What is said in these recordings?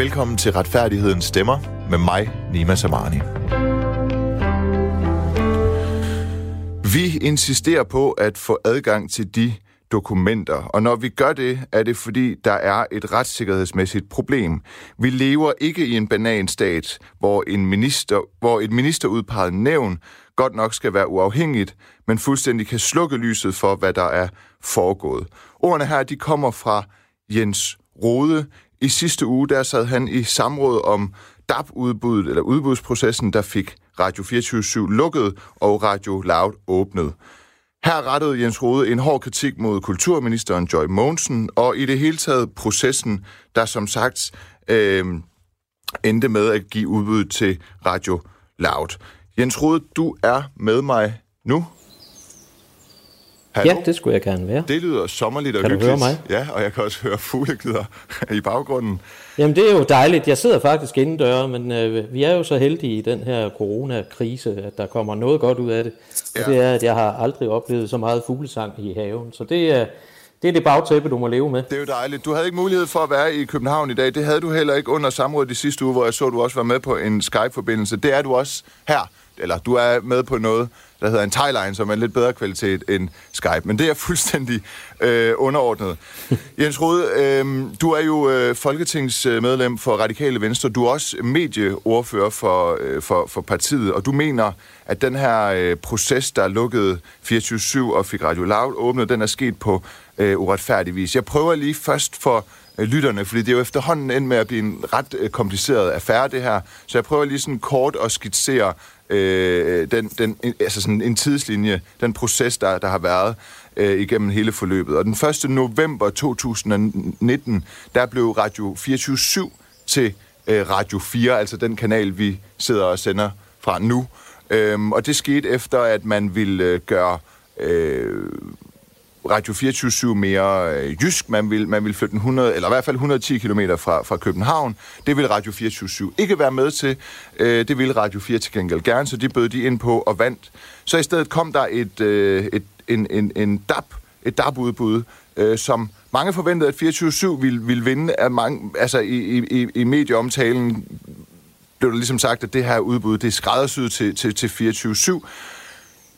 Velkommen til Retfærdighedens Stemmer med mig, Nima Samani. Vi insisterer på at få adgang til de dokumenter, og når vi gør det, er det fordi, der er et retssikkerhedsmæssigt problem. Vi lever ikke i en bananstat, hvor, en minister, hvor et ministerudpeget nævn godt nok skal være uafhængigt, men fuldstændig kan slukke lyset for, hvad der er foregået. Ordene her, de kommer fra Jens Rode. I sidste uge, der sad han i samråd om DAP-udbuddet, eller udbudsprocessen, der fik Radio 24 lukket og Radio Loud åbnet. Her rettede Jens Rode en hård kritik mod kulturministeren Joy Mogensen, og i det hele taget processen, der som sagt øh, endte med at give udbud til Radio Loud. Jens Rode, du er med mig nu. Hallo? Ja, det skulle jeg gerne være. Det lyder sommerligt og kan hyggeligt. Kan du høre mig? Ja, og jeg kan også høre fugleglider i baggrunden. Jamen, det er jo dejligt. Jeg sidder faktisk indendør, men øh, vi er jo så heldige i den her coronakrise, at der kommer noget godt ud af det. Ja. Og det er, at jeg har aldrig oplevet så meget fuglesang i haven. Så det er... Det er det bagtæppe, du må leve med. Det er jo dejligt. Du havde ikke mulighed for at være i København i dag. Det havde du heller ikke under samrådet i sidste uge, hvor jeg så, at du også var med på en Skype-forbindelse. Det er du også her. Eller du er med på noget, der hedder en Thailine, som er en lidt bedre kvalitet end Skype. Men det er fuldstændig øh, underordnet. Jens Rode, øh, du er jo øh, folketingsmedlem for Radikale Venstre. Du er også medieordfører for, øh, for, for partiet, og du mener, at den her øh, proces, der lukkede 24-7 og fik Radio Loud åbnet, den er sket på øh, uretfærdig vis. Jeg prøver lige først for øh, lytterne, fordi det er jo efterhånden end med at blive en ret øh, kompliceret affære, det her. Så jeg prøver lige sådan kort at skitsere øh, den, den, altså sådan en tidslinje, den proces, der, der har været øh, igennem hele forløbet. Og den 1. november 2019, der blev Radio 24 til øh, Radio 4, altså den kanal, vi sidder og sender fra nu. Øhm, og det skete efter, at man ville øh, gøre øh, Radio 24 mere øh, jysk. Man vil, man vil flytte 100, eller i hvert fald 110 km fra, fra København. Det vil Radio 24 ikke være med til. Øh, det ville Radio 4 til gengæld gerne, så de bød de ind på og vandt. Så i stedet kom der et, øh, et, en, en, en DAP, et DAP-udbud, øh, som mange forventede, at 24 ville, ville vinde. Af mange, altså i, i, i medieomtalen blev der ligesom sagt, at det her udbud, det er skræddersyet til, til, til 24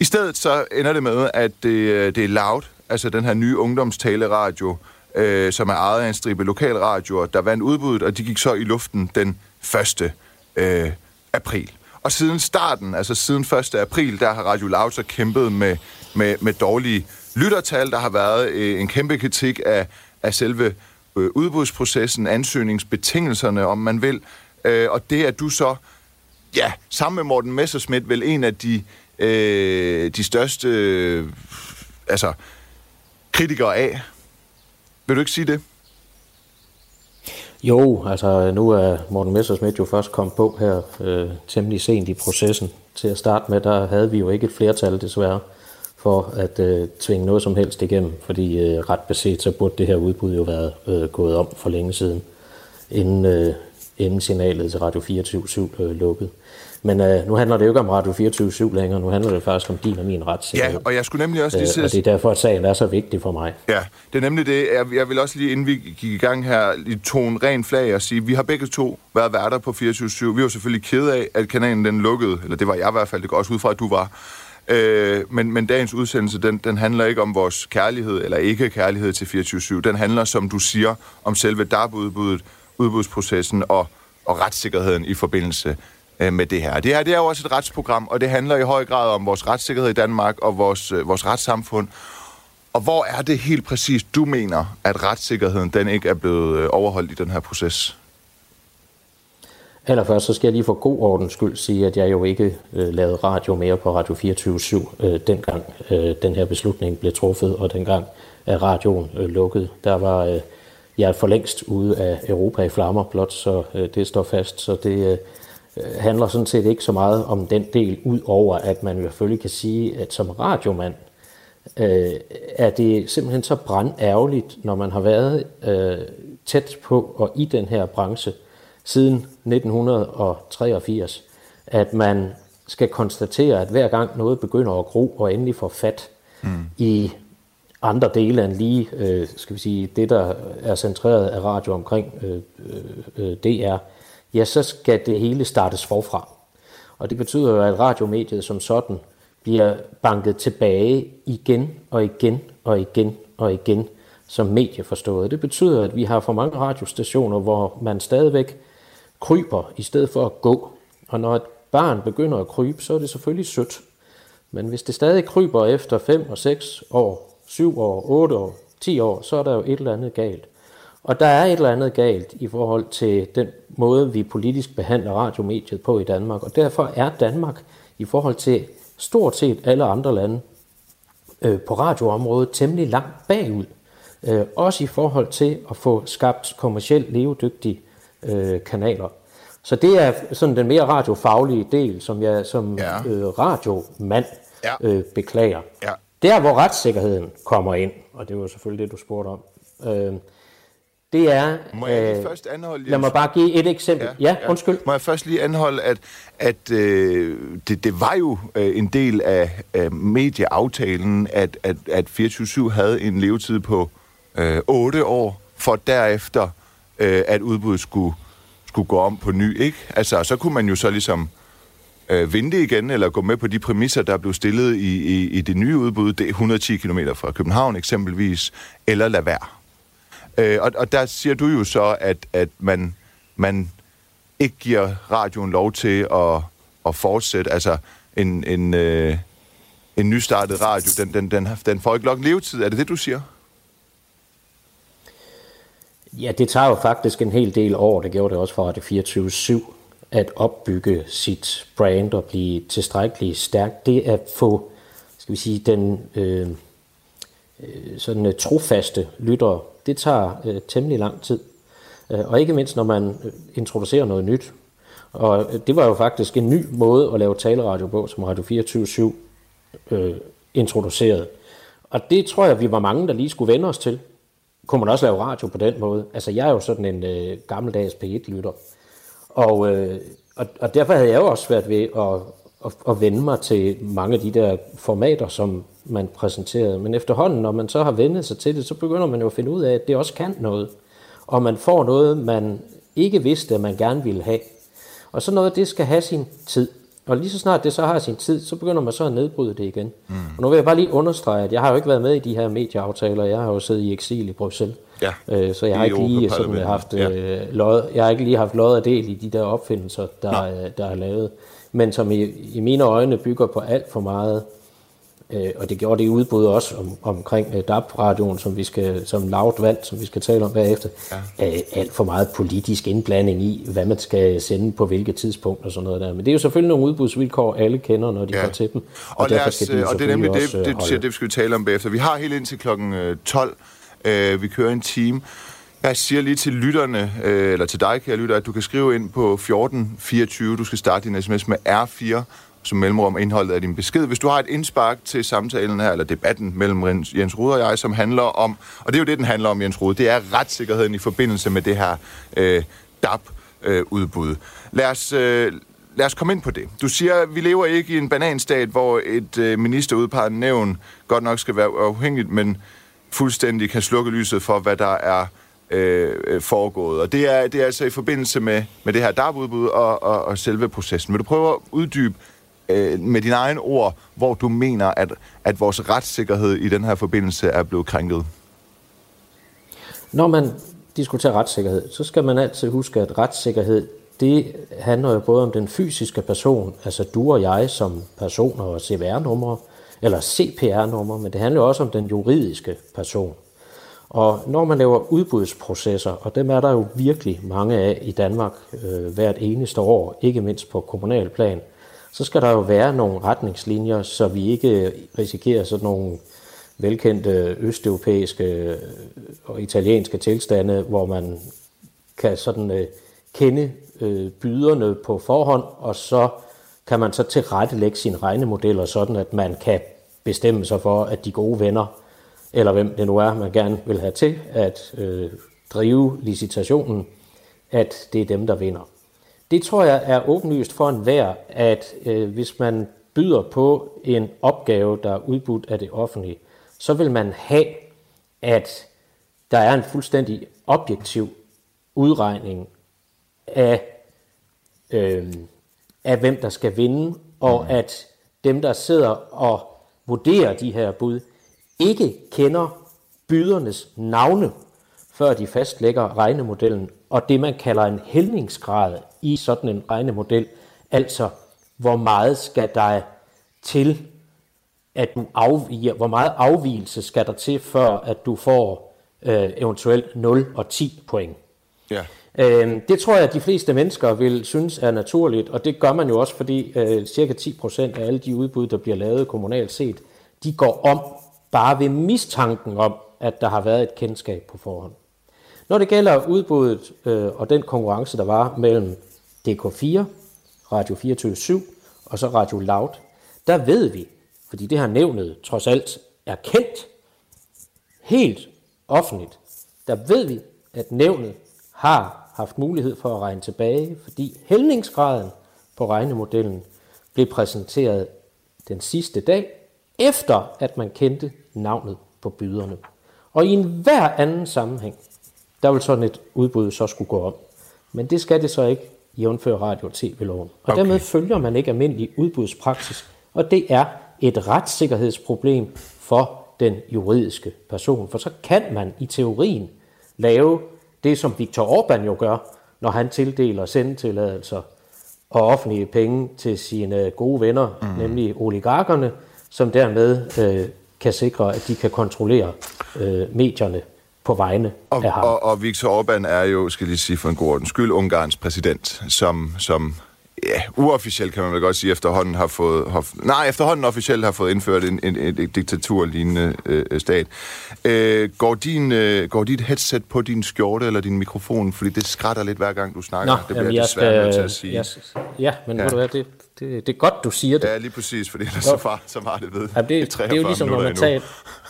i stedet så ender det med, at det, øh, det er Loud, altså den her nye ungdomstaleradio, øh, som er ejet af en stribe lokalradioer, der vandt udbuddet, og de gik så i luften den 1. Øh, april. Og siden starten, altså siden 1. april, der har Radio Loud så kæmpet med, med, med dårlige lyttertal. Der har været øh, en kæmpe kritik af, af selve øh, udbudsprocessen, ansøgningsbetingelserne, om man vil. Øh, og det er du så, ja, sammen med Morten Messerschmidt, vel en af de, øh, de største, øh, altså kritikere af. Vil du ikke sige det? Jo, altså nu er Morten Messersmith jo først kommet på her øh, temmelig sent i processen. Til at starte med, der havde vi jo ikke et flertal desværre for at øh, tvinge noget som helst igennem, fordi øh, ret beset så burde det her udbud jo være øh, gået om for længe siden, inden, øh, inden signalet til Radio 24 øh, lukkede. Men øh, nu handler det jo ikke om Radio 24-7 længere, nu handler det faktisk om din og min retssikkerhed. Ja, og jeg skulle nemlig også lige sige... Øh, og det er derfor, at sagen er så vigtig for mig. Ja, det er nemlig det. Jeg, jeg vil også lige, inden vi gik i gang her, lige tone ren flag og sige, vi har begge to været værter på 24-7. Vi var selvfølgelig kede af, at kanalen den lukkede, eller det var jeg i hvert fald, det går også ud fra, at du var. Øh, men, men dagens udsendelse, den, den handler ikke om vores kærlighed, eller ikke kærlighed til 24-7. Den handler, som du siger, om selve DAB-udbuddet, udbudsprocessen og, og retssikkerheden i forbindelse øh, med det her. Det her det er jo også et retsprogram, og det handler i høj grad om vores retssikkerhed i Danmark og vores, øh, vores retssamfund. Og hvor er det helt præcis, du mener, at retssikkerheden den ikke er blevet øh, overholdt i den her proces? Allerførst så skal jeg lige for god ordens skyld sige, at jeg jo ikke øh, lavede radio mere på Radio 24-7, øh, dengang øh, den her beslutning blev truffet, og dengang er radioen øh, lukket. Der var øh, jeg for længst ude af Europa i flammer blot, så øh, det står fast. Så det, Øh, handler sådan set ikke så meget om den del, ud over at man selvfølgelig kan sige, at som radiomand øh, er det simpelthen så brandærgerligt, når man har været øh, tæt på og i den her branche siden 1983, at man skal konstatere, at hver gang noget begynder at gro og endelig får fat mm. i andre dele end lige, øh, skal vi sige, det der er centreret af radio omkring øh, øh, DR, ja, så skal det hele startes forfra. Og det betyder jo, at radiomediet som sådan bliver banket tilbage igen og igen og igen og igen som medie forstået. Det betyder, at vi har for mange radiostationer, hvor man stadigvæk kryber i stedet for at gå. Og når et barn begynder at krybe, så er det selvfølgelig sødt. Men hvis det stadig kryber efter 5 og 6 år, 7 år, 8 år, 10 år, så er der jo et eller andet galt. Og der er et eller andet galt i forhold til den måde, vi politisk behandler radiomediet på i Danmark. Og derfor er Danmark i forhold til stort set alle andre lande øh, på radioområdet temmelig langt bagud. Øh, også i forhold til at få skabt kommercielt levedygtige øh, kanaler. Så det er sådan den mere radiofaglige del, som jeg som ja. øh, radiomand ja. øh, beklager. Ja. Der, hvor retssikkerheden kommer ind, og det var selvfølgelig det, du spurgte om, øh, det er... Må jeg lige øh, først anholde... Lad mig bare give et eksempel. Ja, ja, ja. undskyld. Må jeg først lige anholde, at, at øh, det, det var jo øh, en del af, af medieaftalen, at, at, at 24-7 havde en levetid på øh, 8 år, for derefter, øh, at udbuddet skulle, skulle gå om på ny, ikke? Altså, så kunne man jo så ligesom øh, vente igen, eller gå med på de præmisser, der blev stillet i, i, i det nye udbud, det er 110 km fra København eksempelvis, eller lad være. Øh, og, og der siger du jo så, at, at man, man ikke giver radioen lov til at, at fortsætte. Altså, en, en, øh, en nystartet radio, den, den, den, den får ikke nok levetid. Er det det, du siger? Ja, det tager jo faktisk en hel del år, det gjorde det også for Radio 24-7, at opbygge sit brand og blive tilstrækkeligt stærkt. Det at få, skal vi sige, den øh, øh sådan øh, trofaste lyttere det tager øh, temmelig lang tid. Øh, og ikke mindst, når man øh, introducerer noget nyt. Og øh, det var jo faktisk en ny måde at lave taleradio på, som Radio 24 øh, introducerede. Og det tror jeg, vi var mange, der lige skulle vende os til. Kunne man også lave radio på den måde? Altså, jeg er jo sådan en øh, gammeldags P1-lytter. Og, øh, og, og derfor havde jeg jo også svært ved at, at, at vende mig til mange af de der formater, som man præsenterede. Men efterhånden, når man så har vendt sig til det, så begynder man jo at finde ud af, at det også kan noget. Og man får noget, man ikke vidste, at man gerne ville have. Og så noget, det skal have sin tid. Og lige så snart det så har sin tid, så begynder man så at nedbryde det igen. Mm. Og nu vil jeg bare lige understrege, at jeg har jo ikke været med i de her medieaftaler. Jeg har jo siddet i eksil i Bruxelles. Ja, øh, så jeg har ikke lige sådan haft ja. øh, lod, jeg har ikke lige haft lod af del i de der opfindelser, der, øh, der er lavet. Men som i, i mine øjne bygger på alt for meget Øh, og det gjorde det udbud også om, omkring øh, DAB-radioen, som vi skal, som lavt valgt, som vi skal tale om bagefter. Ja. Øh, alt for meget politisk indblanding i, hvad man skal sende på hvilket tidspunkt og sådan noget der. Men det er jo selvfølgelig nogle udbudsvilkår, alle kender, når de ja. går til dem. Og, og, derfor os, skal de og det er nemlig det, det, det, det, vi skal tale om bagefter. Vi har helt indtil klokken 12. Øh, vi kører en time. Jeg siger lige til lytterne, øh, eller til dig, kære lytter, at du kan skrive ind på 1424. Du skal starte din sms med R4 som mellemrum indholdet af din besked. Hvis du har et indspark til samtalen her, eller debatten mellem Jens Rude og jeg, som handler om, og det er jo det, den handler om, Jens Rude, det er retssikkerheden i forbindelse med det her øh, DAP-udbud. Øh, lad os... Øh, lad os komme ind på det. Du siger, at vi lever ikke i en bananstat, hvor et øh, ministerudpeget nævn godt nok skal være uafhængigt, men fuldstændig kan slukke lyset for, hvad der er Øh, øh, foregået. Og det er, det er altså i forbindelse med, med det her DAB-udbud og, og, og selve processen. Vil du prøve at uddybe øh, med dine egne ord, hvor du mener, at, at vores retssikkerhed i den her forbindelse er blevet krænket? Når man diskuterer retssikkerhed, så skal man altid huske, at retssikkerhed, det handler jo både om den fysiske person, altså du og jeg som personer og CVR-numre, eller CPR-numre, men det handler også om den juridiske person. Og når man laver udbudsprocesser, og dem er der jo virkelig mange af i Danmark øh, hvert eneste år, ikke mindst på kommunal plan, så skal der jo være nogle retningslinjer, så vi ikke risikerer sådan nogle velkendte østeuropæiske øh, og italienske tilstande, hvor man kan sådan øh, kende øh, byderne på forhånd, og så kan man så tilrettelægge sine regnemodeller sådan, at man kan bestemme sig for, at de gode venner, eller hvem det nu er, man gerne vil have til at øh, drive licitationen, at det er dem, der vinder. Det tror jeg er åbenlyst for enhver, at øh, hvis man byder på en opgave, der er udbudt af det offentlige, så vil man have at der er en fuldstændig objektiv udregning af, øh, af hvem der skal vinde, og at dem, der sidder og vurderer de her bud, ikke kender bydernes navne, før de fastlægger regnemodellen, og det man kalder en hældningsgrad i sådan en regnemodel, altså hvor meget skal der til, at du afviger, hvor meget afvielse skal der til, før at du får øh, eventuelt 0 og 10 point. Ja. Øh, det tror jeg, at de fleste mennesker vil synes er naturligt, og det gør man jo også, fordi øh, cirka 10% af alle de udbud, der bliver lavet kommunalt set, de går om bare ved mistanken om, at der har været et kendskab på forhånd. Når det gælder udbuddet øh, og den konkurrence, der var mellem DK4, Radio 24 og så Radio Loud, der ved vi, fordi det har nævnet trods alt er kendt, helt offentligt, der ved vi, at nævnet har haft mulighed for at regne tilbage, fordi hældningsgraden på regnemodellen blev præsenteret den sidste dag, efter at man kendte navnet på byderne. Og i en hver anden sammenhæng, der vil sådan et udbud så skulle gå om. Men det skal det så ikke jævnføre radio- og tv-loven. Og okay. dermed følger man ikke almindelig udbudspraksis, og det er et retssikkerhedsproblem for den juridiske person. For så kan man i teorien lave det, som Viktor Orbán jo gør, når han tildeler sendetilladelser og offentlige penge til sine gode venner, mm. nemlig oligarkerne, som dermed øh, kan sikre, at de kan kontrollere øh, medierne på vegne og, af ham. Og, og Viktor Orbán er jo, skal lige sige for en god ordens skyld, Ungarns præsident, som, som ja, uofficielt kan man vel godt sige, efterhånden har fået, har, nej, efterhånden officielt har fået indført en, en, en, en diktaturlignende øh, stat. Øh, går, din, øh, går dit headset på din skjorte eller din mikrofon? Fordi det skrætter lidt hver gang, du snakker. Nå, det jamen, bliver jeg desværre skal, nødt til at sige. Jeg, ja, men ja. Ved du hvad, det, det, det er godt, du siger det. Ja, lige præcis, fordi ellers så, far, så var det ved Jamen, det, det, er jo ligesom, når man taler,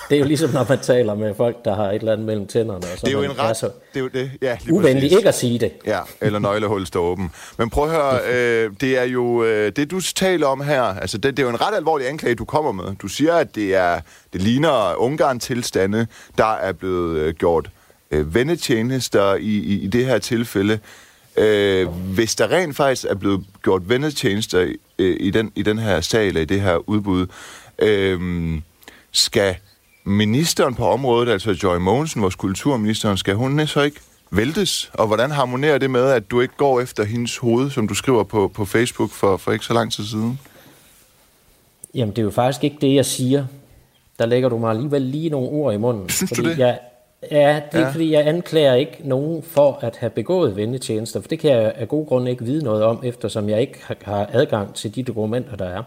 det er jo ligesom, når man taler med folk, der har et eller andet mellem tænderne. Og så det er jo en ret, så det er jo det, ja, uvenlig præcis. ikke at sige det. Ja, eller nøglehul står åben. Men prøv at høre, øh, det er jo øh, det, du taler om her. Altså, det, det er jo en ret alvorlig anklage, du kommer med. Du siger, at det er det ligner Ungarn-tilstande, der er blevet øh, gjort øh, vennetjenester i, i, i det her tilfælde. Øh, hvis der rent faktisk er blevet gjort vennetjenester øh, i, den, i den her sag, eller i det her udbud, øh, skal ministeren på området, altså Joy Mogensen, vores kulturminister, skal hun så ikke væltes? Og hvordan harmonerer det med, at du ikke går efter hendes hoved, som du skriver på, på Facebook for, for ikke så lang tid siden? Jamen, det er jo faktisk ikke det, jeg siger. Der lægger du mig alligevel lige nogle ord i munden. Synes du fordi det? Jeg, ja, det er Ja. fordi, jeg anklager ikke nogen for at have begået vennetjenester, for det kan jeg af gode grunde ikke vide noget om, eftersom jeg ikke har- har adgang til de dokumenter, der er.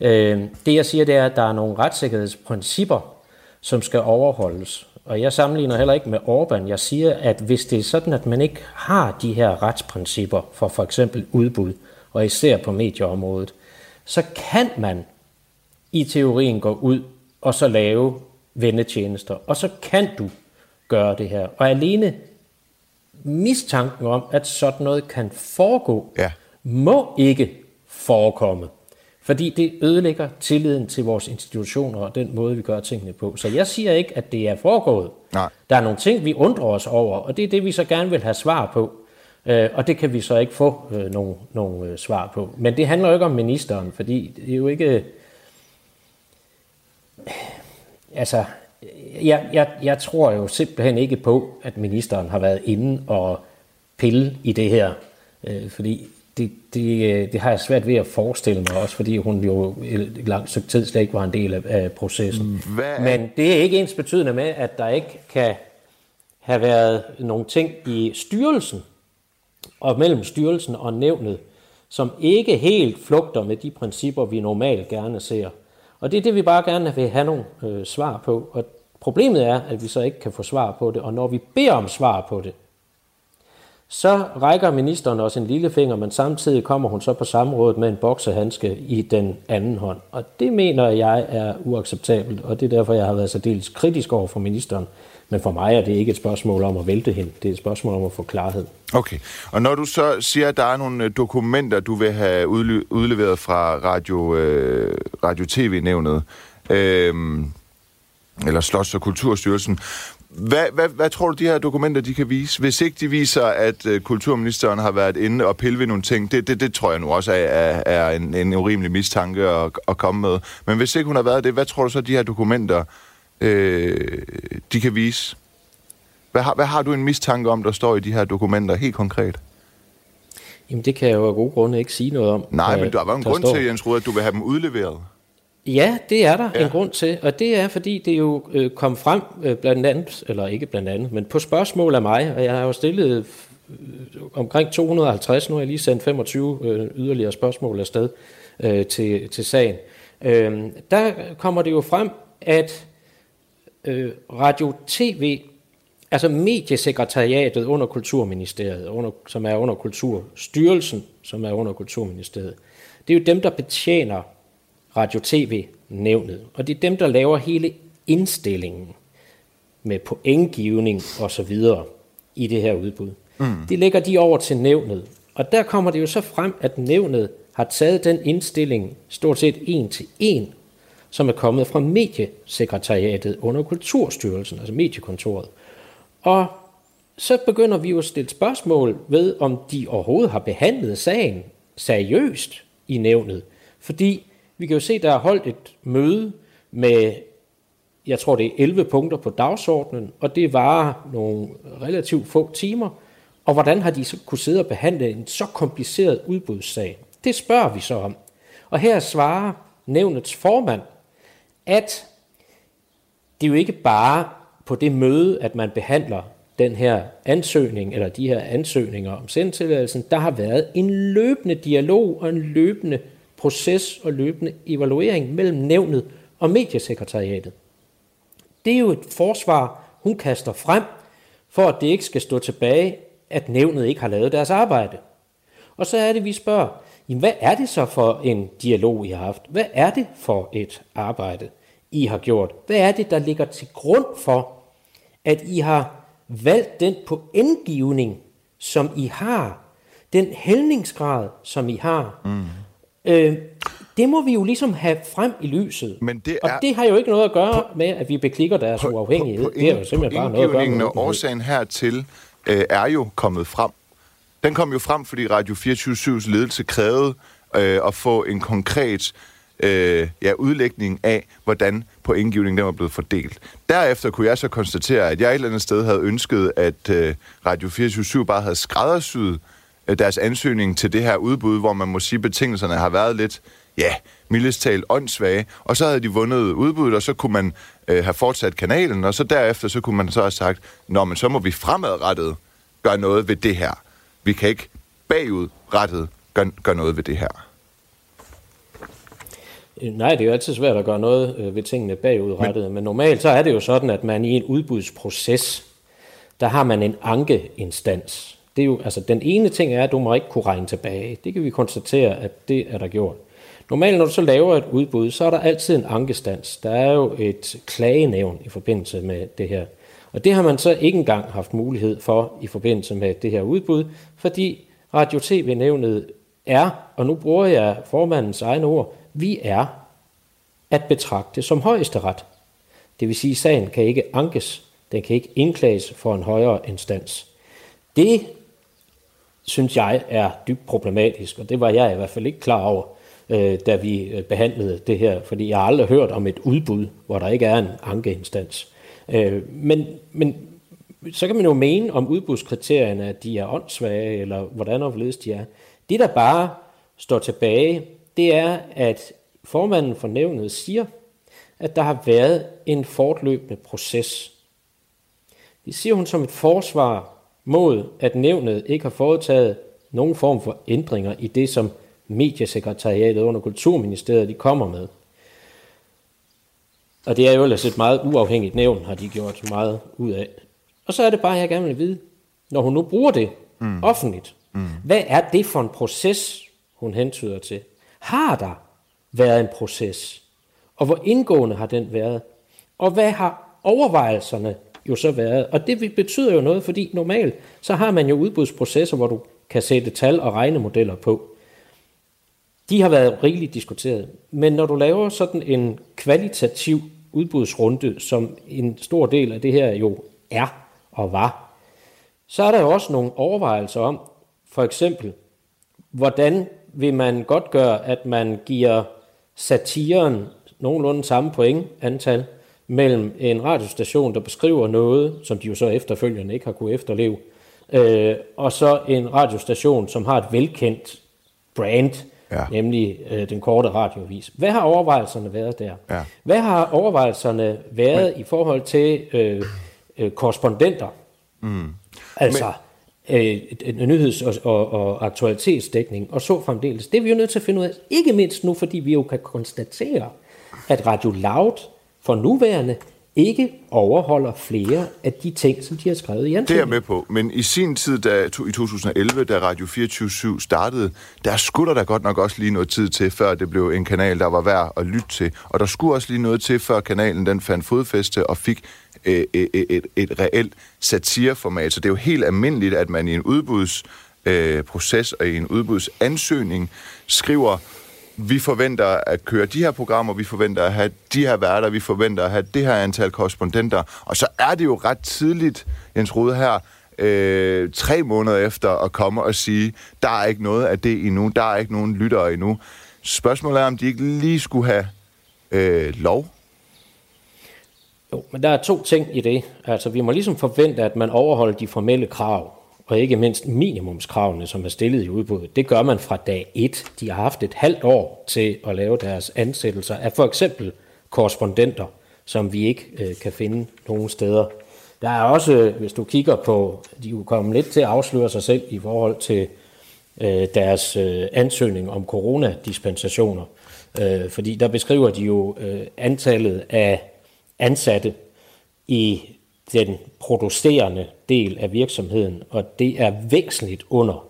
Øh, det jeg siger, det er, at der er nogle retssikkerhedsprincipper, som skal overholdes. Og jeg sammenligner heller ikke med Orbán. Jeg siger, at hvis det er sådan, at man ikke har de her retsprincipper for for eksempel udbud, og især på medieområdet, så kan man i teorien gå ud og så lave vennetjenester. Og så kan du gøre det her. Og alene mistanken om, at sådan noget kan foregå, Ja. må ikke forekomme. Fordi det ødelægger tilliden til vores institutioner og den måde, vi gør tingene på. Så jeg siger ikke, at det er foregået. Nej. Der er nogle ting, vi undrer os over, og det er det, vi så gerne vil have svar på. Øh, og det kan vi så ikke få øh, nogle, nogle øh, svar på. Men det handler jo ikke om ministeren, fordi det er jo ikke... Altså, jeg, jeg, jeg tror jo simpelthen ikke på, at ministeren har været inde og pille i det her. Øh, fordi det, det, øh, det har jeg svært ved at forestille mig også, fordi hun jo et langt stykke tid slet ikke var en del af, af processen. Hvad er- Men det er ikke ens betydende med, at der ikke kan have været nogle ting i styrelsen, og mellem styrelsen og nævnet, som ikke helt flugter med de principper, vi normalt gerne ser. Og det er det, vi bare gerne vil have nogle øh, svar på. Og problemet er, at vi så ikke kan få svar på det, og når vi beder om svar på det, så rækker ministeren også en lille finger, men samtidig kommer hun så på samrådet med en boksehandske i den anden hånd. Og det mener jeg er uacceptabelt, og det er derfor, jeg har været så dels kritisk over for ministeren. Men for mig er det ikke et spørgsmål om at vælte hende, det er et spørgsmål om at få klarhed. Okay. Og når du så siger, at der er nogle øh, dokumenter, du vil have udleveret fra Radio, øh, Radio TV-nævnet, øh, eller Slots- og Kulturstyrelsen. Hvad, hvad, hvad tror du, de her dokumenter de kan vise? Hvis ikke de viser, at uh, kulturministeren har været inde og pille ved nogle ting, det, det, det tror jeg nu også er, er, er en, en urimelig mistanke at, at komme med. Men hvis ikke hun har været det, hvad tror du så, de her dokumenter øh, de kan vise? Hvad har, hvad har du en mistanke om, der står i de her dokumenter helt konkret? Jamen, det kan jeg jo af gode grunde ikke sige noget om. Nej, men der var en grund står. til, Jens Rode, at du vil have dem udleveret. Ja, det er der ja. en grund til, og det er, fordi det jo øh, kom frem øh, blandt andet, eller ikke blandt andet, men på spørgsmål af mig, og jeg har jo stillet øh, omkring 250, nu har jeg lige sendt 25 øh, yderligere spørgsmål afsted øh, til, til sagen. Øh, der kommer det jo frem, at øh, Radio TV, altså mediesekretariatet under Kulturministeriet, under, som er under Kulturstyrelsen, som er under Kulturministeriet, det er jo dem, der betjener radio-tv-nævnet, og det er dem, der laver hele indstillingen med pointgivning og så videre i det her udbud. Mm. Det lægger de over til nævnet, og der kommer det jo så frem, at nævnet har taget den indstilling stort set en til en, som er kommet fra mediesekretariatet under Kulturstyrelsen, altså mediekontoret. Og så begynder vi jo at stille spørgsmål ved, om de overhovedet har behandlet sagen seriøst i nævnet. Fordi vi kan jo se, der er holdt et møde med, jeg tror det er 11 punkter på dagsordenen, og det var nogle relativt få timer. Og hvordan har de så kunne sidde og behandle en så kompliceret udbudssag? Det spørger vi så om. Og her svarer nævnets formand, at det er jo ikke bare på det møde, at man behandler den her ansøgning, eller de her ansøgninger om sendtilladelsen, der har været en løbende dialog og en løbende proces og løbende evaluering mellem nævnet og mediesekretariatet. Det er jo et forsvar, hun kaster frem, for at det ikke skal stå tilbage, at nævnet ikke har lavet deres arbejde. Og så er det, vi spørger, jamen, hvad er det så for en dialog, I har haft? Hvad er det for et arbejde, I har gjort? Hvad er det, der ligger til grund for, at I har valgt den på indgivning, som I har, den hældningsgrad, som I har, mm. Øh, det må vi jo ligesom have frem i lyset. Men det er, og det har jo ikke noget at gøre på, med, at vi beklikker deres på, uafhængighed. På, på, det er jo simpelthen bare noget at gøre med og årsagen hertil øh, er jo kommet frem. Den kom jo frem, fordi Radio 24-7's ledelse krævede øh, at få en konkret øh, ja, udlægning af, hvordan pointgivningen den var blevet fordelt. Derefter kunne jeg så konstatere, at jeg et eller andet sted havde ønsket, at øh, Radio 24-7 bare havde skræddersyet Øh, deres ansøgning til det her udbud, hvor man må sige, at betingelserne har været lidt, ja, mildest talt åndssvage, og så havde de vundet udbuddet, og så kunne man øh, have fortsat kanalen, og så derefter så kunne man så have sagt, nå, men så må vi fremadrettet gøre noget ved det her. Vi kan ikke bagudrettet gøre, gøre noget ved det her. Øh, nej, det er jo altid svært at gøre noget øh, ved tingene bagudrettet, men, men normalt så er det jo sådan, at man i en udbudsproces, der har man en ankeinstans, det er jo, altså den ene ting er, at du må ikke kunne regne tilbage. Det kan vi konstatere, at det er der gjort. Normalt, når du så laver et udbud, så er der altid en ankestans. Der er jo et klagenævn i forbindelse med det her. Og det har man så ikke engang haft mulighed for i forbindelse med det her udbud, fordi Radio-TV-nævnet er, og nu bruger jeg formandens egne ord, vi er at betragte som højesteret. Det vil sige, at sagen kan ikke ankes, den kan ikke indklages for en højere instans. Det synes jeg er dybt problematisk, og det var jeg i hvert fald ikke klar over, øh, da vi øh, behandlede det her, fordi jeg har aldrig hørt om et udbud, hvor der ikke er en ankeinstans. Øh, men, men så kan man jo mene om udbudskriterierne, at de er åndssvage, eller hvordan og hvorledes de er. Det, der bare står tilbage, det er, at formanden for nævnet siger, at der har været en fortløbende proces. Det siger hun som et forsvar mod, at nævnet ikke har foretaget nogen form for ændringer i det, som mediesekretariatet under Kulturministeriet de kommer med. Og det er jo ellers et meget uafhængigt nævn, har de gjort meget ud af. Og så er det bare, jeg gerne vil vide, når hun nu bruger det mm. offentligt, mm. hvad er det for en proces, hun hentyder til? Har der været en proces? Og hvor indgående har den været? Og hvad har overvejelserne jo så været. Og det betyder jo noget, fordi normalt så har man jo udbudsprocesser, hvor du kan sætte tal og regnemodeller på. De har været rigeligt diskuteret. Men når du laver sådan en kvalitativ udbudsrunde, som en stor del af det her jo er og var, så er der jo også nogle overvejelser om, for eksempel, hvordan vil man godt gøre, at man giver satiren nogenlunde samme point antal mellem en radiostation, der beskriver noget, som de jo så efterfølgende ikke har kunne efterleve, øh, og så en radiostation, som har et velkendt brand, ja. nemlig øh, den korte radiovis. Hvad har overvejelserne været der? Ja. Hvad har overvejelserne været Men... i forhold til øh, øh, korrespondenter? Mm. Altså... Men øh, nyheds- og, og, og aktualitetsdækning, og så fremdeles. Det er vi jo nødt til at finde ud af, ikke mindst nu, fordi vi jo kan konstatere, at Radio Loud for nuværende ikke overholder flere af de ting, som de har skrevet i ansøgningen. Det er jeg med på, men i sin tid, da, i 2011, da Radio 24 startede, der skulle der da godt nok også lige noget tid til, før det blev en kanal, der var værd at lytte til. Og der skulle også lige noget til, før kanalen den fandt fodfæste og fik et, et, et, et reelt satireformat. Så det er jo helt almindeligt, at man i en udbudsproces og i en udbudsansøgning skriver vi forventer at køre de her programmer, vi forventer at have de her værter, vi forventer at have det her antal korrespondenter. Og så er det jo ret tidligt, Jens Rode her, øh, tre måneder efter at komme og sige, der er ikke noget af det endnu, der er ikke nogen lyttere endnu. Spørgsmålet er, om de ikke lige skulle have øh, lov jo, men der er to ting i det. Altså, vi må ligesom forvente, at man overholder de formelle krav, og ikke mindst minimumskravene, som er stillet i udbuddet. Det gør man fra dag 1. De har haft et halvt år til at lave deres ansættelser af for eksempel korrespondenter, som vi ikke øh, kan finde nogen steder. Der er også, øh, hvis du kigger på, de er kommet lidt til at afsløre sig selv i forhold til øh, deres øh, ansøgning om coronadispensationer. Øh, fordi der beskriver de jo øh, antallet af ansatte i den producerende del af virksomheden, og det er væsentligt under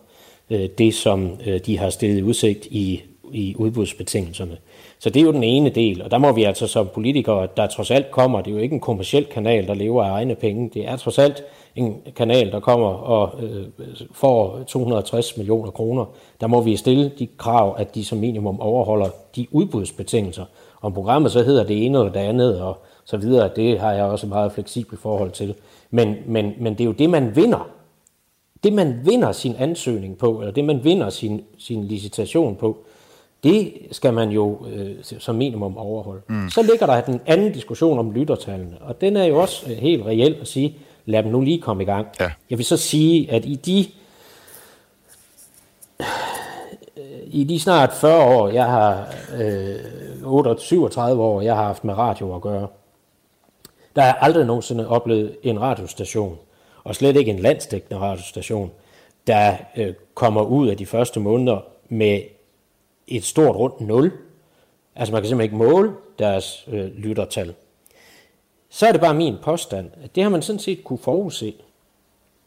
øh, det, som øh, de har stillet i udsigt i, i udbudsbetingelserne. Så det er jo den ene del, og der må vi altså som politikere, der trods alt kommer, det er jo ikke en kommersiel kanal, der lever af egne penge, det er trods alt en kanal, der kommer og øh, får 260 millioner kroner, der må vi stille de krav, at de som minimum overholder de udbudsbetingelser. Om programmet så hedder det ene eller det andet, og så videre. Det har jeg også et meget fleksibelt forhold til. Men, men, men det er jo det, man vinder. Det, man vinder sin ansøgning på, eller det, man vinder sin, sin licitation på, det skal man jo øh, som minimum overholde. Mm. Så ligger der den anden diskussion om lyttertallene, og den er jo også øh, helt reel at sige, lad dem nu lige komme i gang. Ja. Jeg vil så sige, at i de i de snart 40 år, jeg har øh, 38, 37 år, jeg har haft med radio at gøre, der er aldrig nogensinde oplevet en radiostation, og slet ikke en landsdækkende radiostation, der øh, kommer ud af de første måneder med et stort rundt nul. Altså man kan simpelthen ikke måle deres øh, lyttertal. Så er det bare min påstand, at det har man sådan set kunne forudse.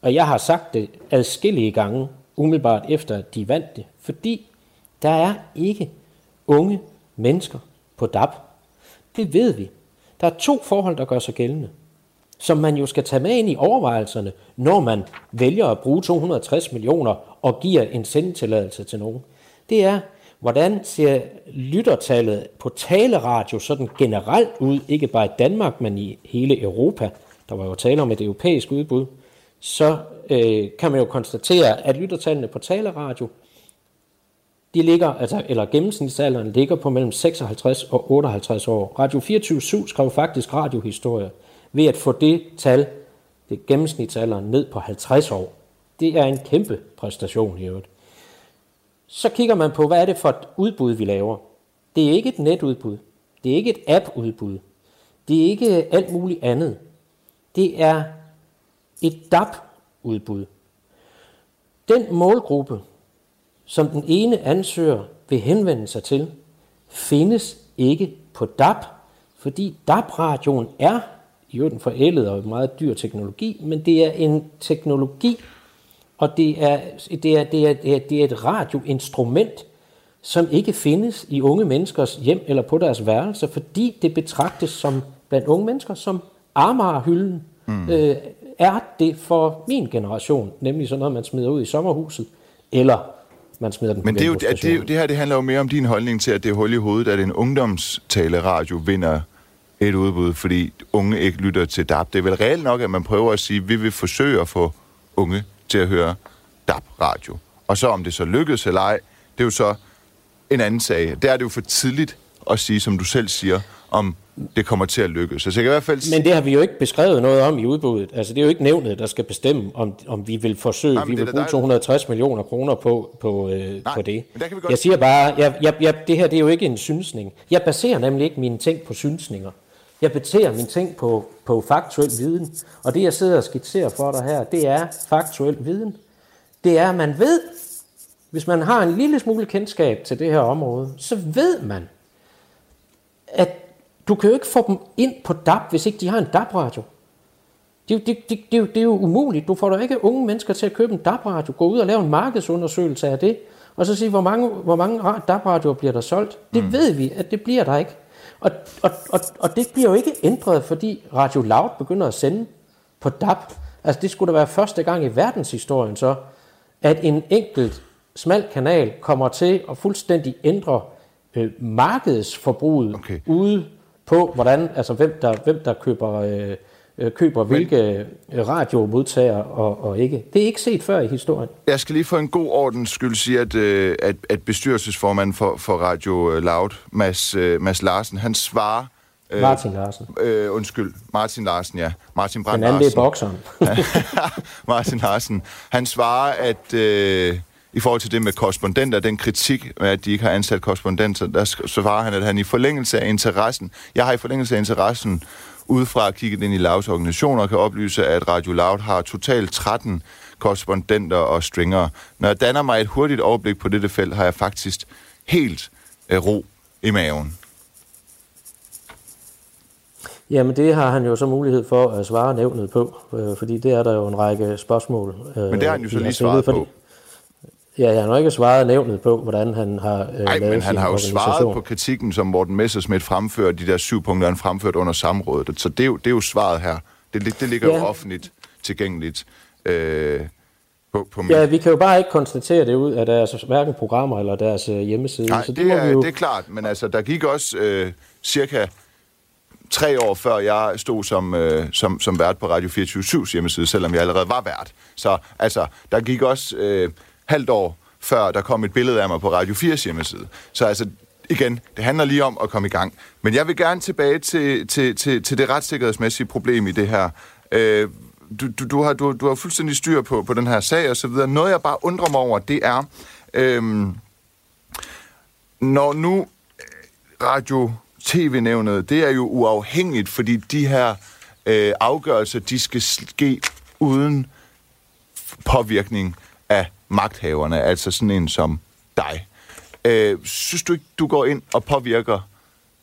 Og jeg har sagt det adskillige gange, umiddelbart efter at de vandt det, fordi der er ikke unge mennesker på DAB. Det ved vi. Der er to forhold, der gør sig gældende, som man jo skal tage med ind i overvejelserne, når man vælger at bruge 260 millioner og giver en sendetilladelse til nogen. Det er, hvordan ser lyttertallet på taleradio sådan generelt ud, ikke bare i Danmark, men i hele Europa. Der var jo tale om et europæisk udbud. Så øh, kan man jo konstatere, at lyttertallene på taleradio de ligger, altså, eller gennemsnitsalderen ligger på mellem 56 og 58 år. Radio 24-7 skrev faktisk radiohistorie ved at få det tal, det gennemsnitsalderen, ned på 50 år. Det er en kæmpe præstation i øvrigt. Så kigger man på, hvad er det for et udbud, vi laver. Det er ikke et netudbud. Det er ikke et app-udbud. Det er ikke alt muligt andet. Det er et DAP-udbud. Den målgruppe, som den ene ansøger vil henvende sig til, findes ikke på DAB, fordi DAB-radioen er jo den forældet og meget dyr teknologi, men det er en teknologi, og det er, det er, det er, det er, det er et radioinstrument, som ikke findes i unge menneskers hjem eller på deres værelser, fordi det betragtes som blandt unge mennesker som armarhylden. Mm. Øh, er det for min generation, nemlig sådan noget, man smider ud i sommerhuset, eller man smider den Men det, er jo, det, det, det her det handler jo mere om din holdning til, at det er hul i hovedet, at en ungdomstaleradio vinder et udbud, fordi unge ikke lytter til DAB. Det er vel reelt nok, at man prøver at sige, at vi vil forsøge at få unge til at høre DAB-radio. Og så om det så lykkes eller ej, det er jo så en anden sag. Der er det jo for tidligt at sige, som du selv siger, om det kommer til at lykkes. Så jeg kan i hvert fald... Men det har vi jo ikke beskrevet noget om i udbuddet. Altså det er jo ikke nævnet, der skal bestemme, om, om vi vil forsøge, Nej, vi vil bruge 260 millioner kroner på, på, øh, Nej, på det. Men kan vi godt... Jeg siger bare, jeg, jeg, jeg, det her det er jo ikke en synsning. Jeg baserer nemlig ikke mine ting på synsninger. Jeg baserer mine ting på, på faktuel viden. Og det jeg sidder og skitserer for dig her, det er faktuel viden. Det er, at man ved, hvis man har en lille smule kendskab til det her område, så ved man, at du kan jo ikke få dem ind på DAB, hvis ikke de har en DAB-radio. Det, det, det, det, det er jo umuligt. Du får da ikke unge mennesker til at købe en DAB-radio. Gå ud og lave en markedsundersøgelse af det, og så sige, hvor mange, hvor mange DAB-radioer bliver der solgt. Det mm. ved vi, at det bliver der ikke. Og, og, og, og det bliver jo ikke ændret, fordi Radio Loud begynder at sende på DAB. Altså det skulle da være første gang i verdenshistorien så, at en enkelt smal kanal kommer til at fuldstændig ændre øh, markedsforbruget okay. ude på, hvordan, altså hvem der, hvem der køber, øh, øh køber hvilke øh, radiomodtager og, og ikke. Det er ikke set før i historien. Jeg skal lige for en god ordens skyld sige, at, øh, at, at bestyrelsesformanden for, for Radio Loud, Mads, øh, Mads Larsen, han svarer Øh, Martin Larsen. Øh, undskyld, Martin Larsen, ja. Martin Brandt Den anden, det er bokseren. Martin Larsen. Han svarer, at øh, i forhold til det med korrespondenter, den kritik med, at de ikke har ansat korrespondenter, der svarer han, at han i forlængelse af interessen, jeg har i forlængelse af interessen, udefra kigget ind i Lavs organisationer, kan oplyse, at Radio Loud har totalt 13 korrespondenter og stringer. Når jeg danner mig et hurtigt overblik på dette felt, har jeg faktisk helt øh, ro i maven. Jamen det har han jo så mulighed for at svare nævnet på, øh, fordi det er der jo en række spørgsmål. Øh, Men det har han jo så lige svaret på. Ja, jeg har ikke svaret nævnet på, hvordan han har øh, Nej, men han har jo svaret på kritikken, som Morten Messersmith fremfører, de der syv punkter, han fremført under samrådet. Så det er jo, det er jo svaret her. Det, det ligger ja. jo offentligt tilgængeligt. Øh, på, på ja, vi kan jo bare ikke konstatere det ud af deres hverken programmer eller deres øh, hjemmeside. Nej, så det, det, er, jo... det er klart, men altså, der gik også øh, cirka tre år før jeg stod som, øh, som, som vært på Radio 24 hjemmeside, selvom jeg allerede var vært. Så altså, der gik også øh, halvt år før der kom et billede af mig på Radio 4 hjemmeside. Så altså, igen, det handler lige om at komme i gang. Men jeg vil gerne tilbage til, til, til, til det retssikkerhedsmæssige problem i det her. Øh, du, du, du, har, du, du har fuldstændig styr på, på den her sag og så videre. Noget, jeg bare undrer mig over, det er, øhm, når nu Radio tv-nævnet, det er jo uafhængigt, fordi de her øh, afgørelser, de skal ske uden påvirkning magthaverne, altså sådan en som dig. Øh, synes du ikke, du går ind og påvirker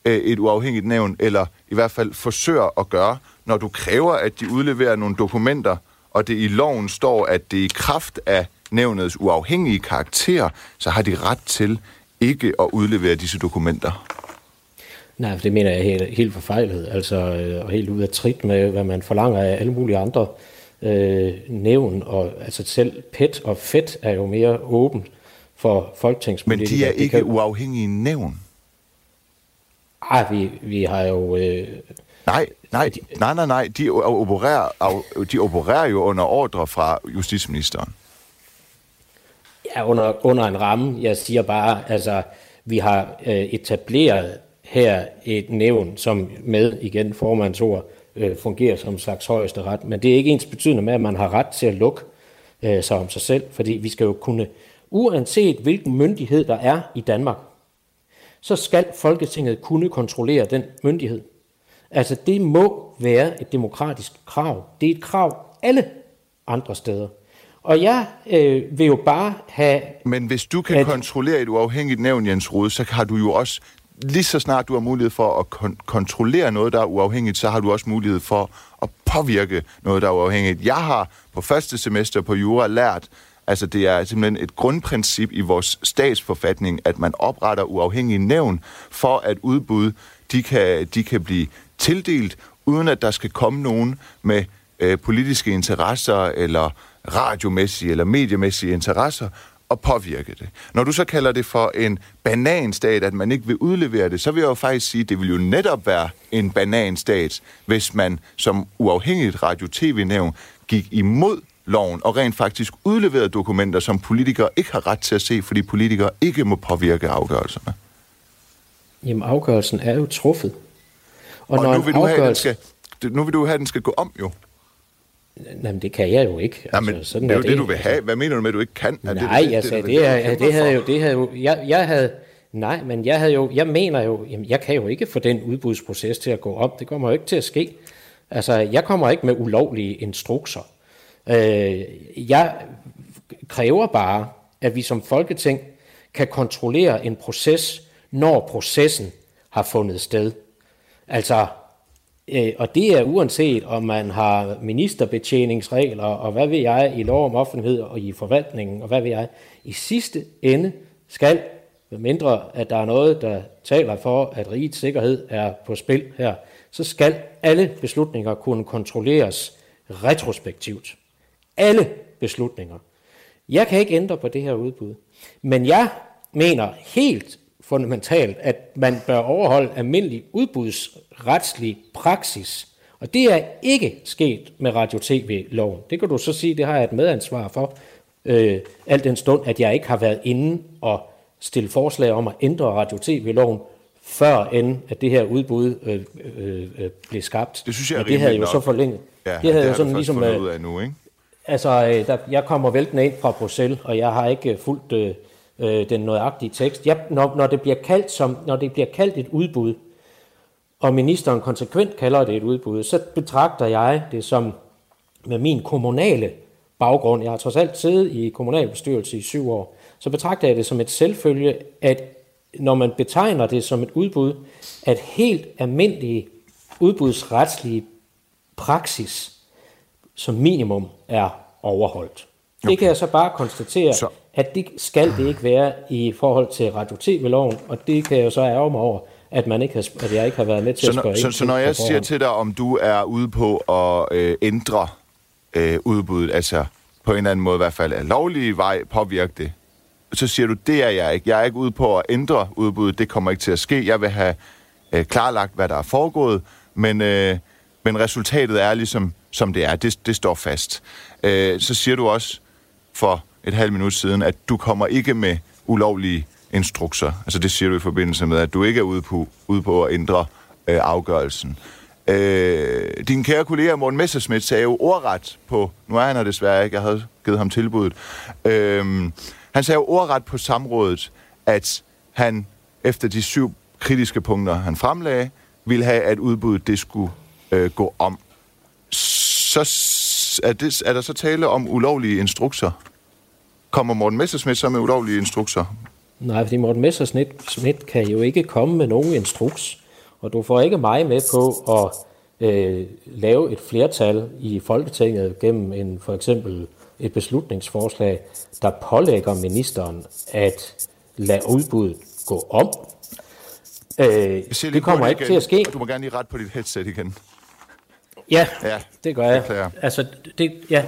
øh, et uafhængigt nævn, eller i hvert fald forsøger at gøre, når du kræver, at de udleverer nogle dokumenter, og det i loven står, at det i kraft af nævnets uafhængige karakter, så har de ret til ikke at udlevere disse dokumenter? Nej, det mener jeg helt, helt forfejlet, altså, øh, og helt ud af trit med, hvad man forlanger af alle mulige andre øh, nævn, og altså selv PET og FET er jo mere åbent for folketingspolitikere. Men de er ikke kan... uafhængige nævn? Ej, vi, vi har jo... Øh... Nej, nej, de, nej, nej, nej. De opererer, de opererer jo under ordre fra justitsministeren. Ja, under, under en ramme. Jeg siger bare, altså, vi har øh, etableret her et nævn, som med igen formandsord øh, fungerer som slags højeste ret. Men det er ikke ens betydende med, at man har ret til at lukke øh, sig om sig selv, fordi vi skal jo kunne, uanset hvilken myndighed der er i Danmark, så skal Folketinget kunne kontrollere den myndighed. Altså det må være et demokratisk krav. Det er et krav alle andre steder. Og jeg øh, vil jo bare have... Men hvis du kan at, kontrollere et uafhængigt nævn, Jens Rode, så har du jo også lige så snart du har mulighed for at kon- kontrollere noget, der er uafhængigt, så har du også mulighed for at påvirke noget, der er uafhængigt. Jeg har på første semester på Jura lært, altså det er simpelthen et grundprincip i vores statsforfatning, at man opretter uafhængige nævn for at udbud, de kan, de kan blive tildelt, uden at der skal komme nogen med øh, politiske interesser eller radiomæssige eller mediemæssige interesser at påvirke det. Når du så kalder det for en bananstat, at man ikke vil udlevere det, så vil jeg jo faktisk sige, at det vil jo netop være en bananstat, hvis man som uafhængigt radio-tv-nævn gik imod loven og rent faktisk udleverede dokumenter, som politikere ikke har ret til at se, fordi politikere ikke må påvirke afgørelserne. Jamen afgørelsen er jo truffet. Og, og når nu, vil du afgørelse... have, den skal, nu vil du have, at den skal gå om jo. Jamen, det kan jeg jo ikke. Altså, Jamen, sådan det er jo det, det, du vil have. Altså- Hvad mener du med, at du ikke kan? Er nej, det, altså, det, det, er, det havde jo, det havde jo, jeg, jeg havde, nej, men jeg havde jo, jeg mener jo, jamen, jeg kan jo ikke få den udbudsproces til at gå op. Det kommer jo ikke til at ske. Altså, jeg kommer ikke med ulovlige instrukser. Øh, jeg kræver bare, at vi som folketing kan kontrollere en proces, når processen har fundet sted. Altså, Øh, og det er uanset om man har ministerbetjeningsregler og hvad ved jeg i lov om offentlighed og i forvaltningen og hvad ved jeg. I sidste ende skal, mindre at der er noget, der taler for, at rigets sikkerhed er på spil her, så skal alle beslutninger kunne kontrolleres retrospektivt. Alle beslutninger. Jeg kan ikke ændre på det her udbud, men jeg mener helt fundamentalt, at man bør overholde almindelig udbudsretslig praksis. Og det er ikke sket med radio-tv-loven. Det kan du så sige, det har jeg et medansvar for, øh, alt den stund, at jeg ikke har været inde og stille forslag om at ændre radio-tv-loven, før end at det her udbud øh, øh, øh, blev skabt. Det synes jeg er det havde jo så forlænget. Ja, det, havde det jo sådan ligesom, øh, ud af nu, ikke? Altså, øh, der, jeg kommer væltende ind fra Bruxelles, og jeg har ikke fulgt øh, øh, den nøjagtige tekst. Jeg, når, når, det bliver kaldt som, når det bliver kaldt et udbud, og ministeren konsekvent kalder det et udbud, så betragter jeg det som med min kommunale baggrund, jeg har trods alt siddet i kommunalbestyrelse i syv år, så betragter jeg det som et selvfølge, at når man betegner det som et udbud, at helt almindelige udbudsretslige praksis som minimum er overholdt. Okay. Det kan jeg så bare konstatere, så. At det skal det ikke være i forhold til radio-tv-loven, og det kan jeg jo så ærge mig over, at, man ikke har, at jeg ikke har været med til så at spørge Så, så når jeg siger til dig, om du er ude på at øh, ændre øh, udbuddet, altså på en eller anden måde i hvert fald er lovlig vej påvirke det, så siger du, det er jeg ikke. Jeg er ikke ude på at ændre udbuddet, det kommer ikke til at ske. Jeg vil have øh, klarlagt, hvad der er foregået, men, øh, men resultatet er ligesom, som det er. Det, det står fast. Øh, så siger du også for et halvt minut siden, at du kommer ikke med ulovlige instrukser. Altså det siger du i forbindelse med, at du ikke er ude på, ude på at ændre øh, afgørelsen. Øh, din kære kollega Morten Messerschmidt sagde jo ordret på, nu er han her desværre ikke, jeg havde givet ham tilbuddet, øh, han sagde jo ordret på samrådet, at han efter de syv kritiske punkter, han fremlagde, ville have, at udbuddet det skulle øh, gå om. Så er, det, er der så tale om ulovlige instrukser? Kommer Morten Messersmith så med ulovlige instrukser? Nej, fordi Morten Messersmith kan jo ikke komme med nogen instruks. Og du får ikke mig med på at øh, lave et flertal i Folketinget gennem en for eksempel et beslutningsforslag, der pålægger ministeren at lade udbuddet gå om. Øh, det kommer ikke igen. til at ske. Du må gerne lige ret på dit headset igen. Ja, ja det gør jeg. Det altså, det, ja,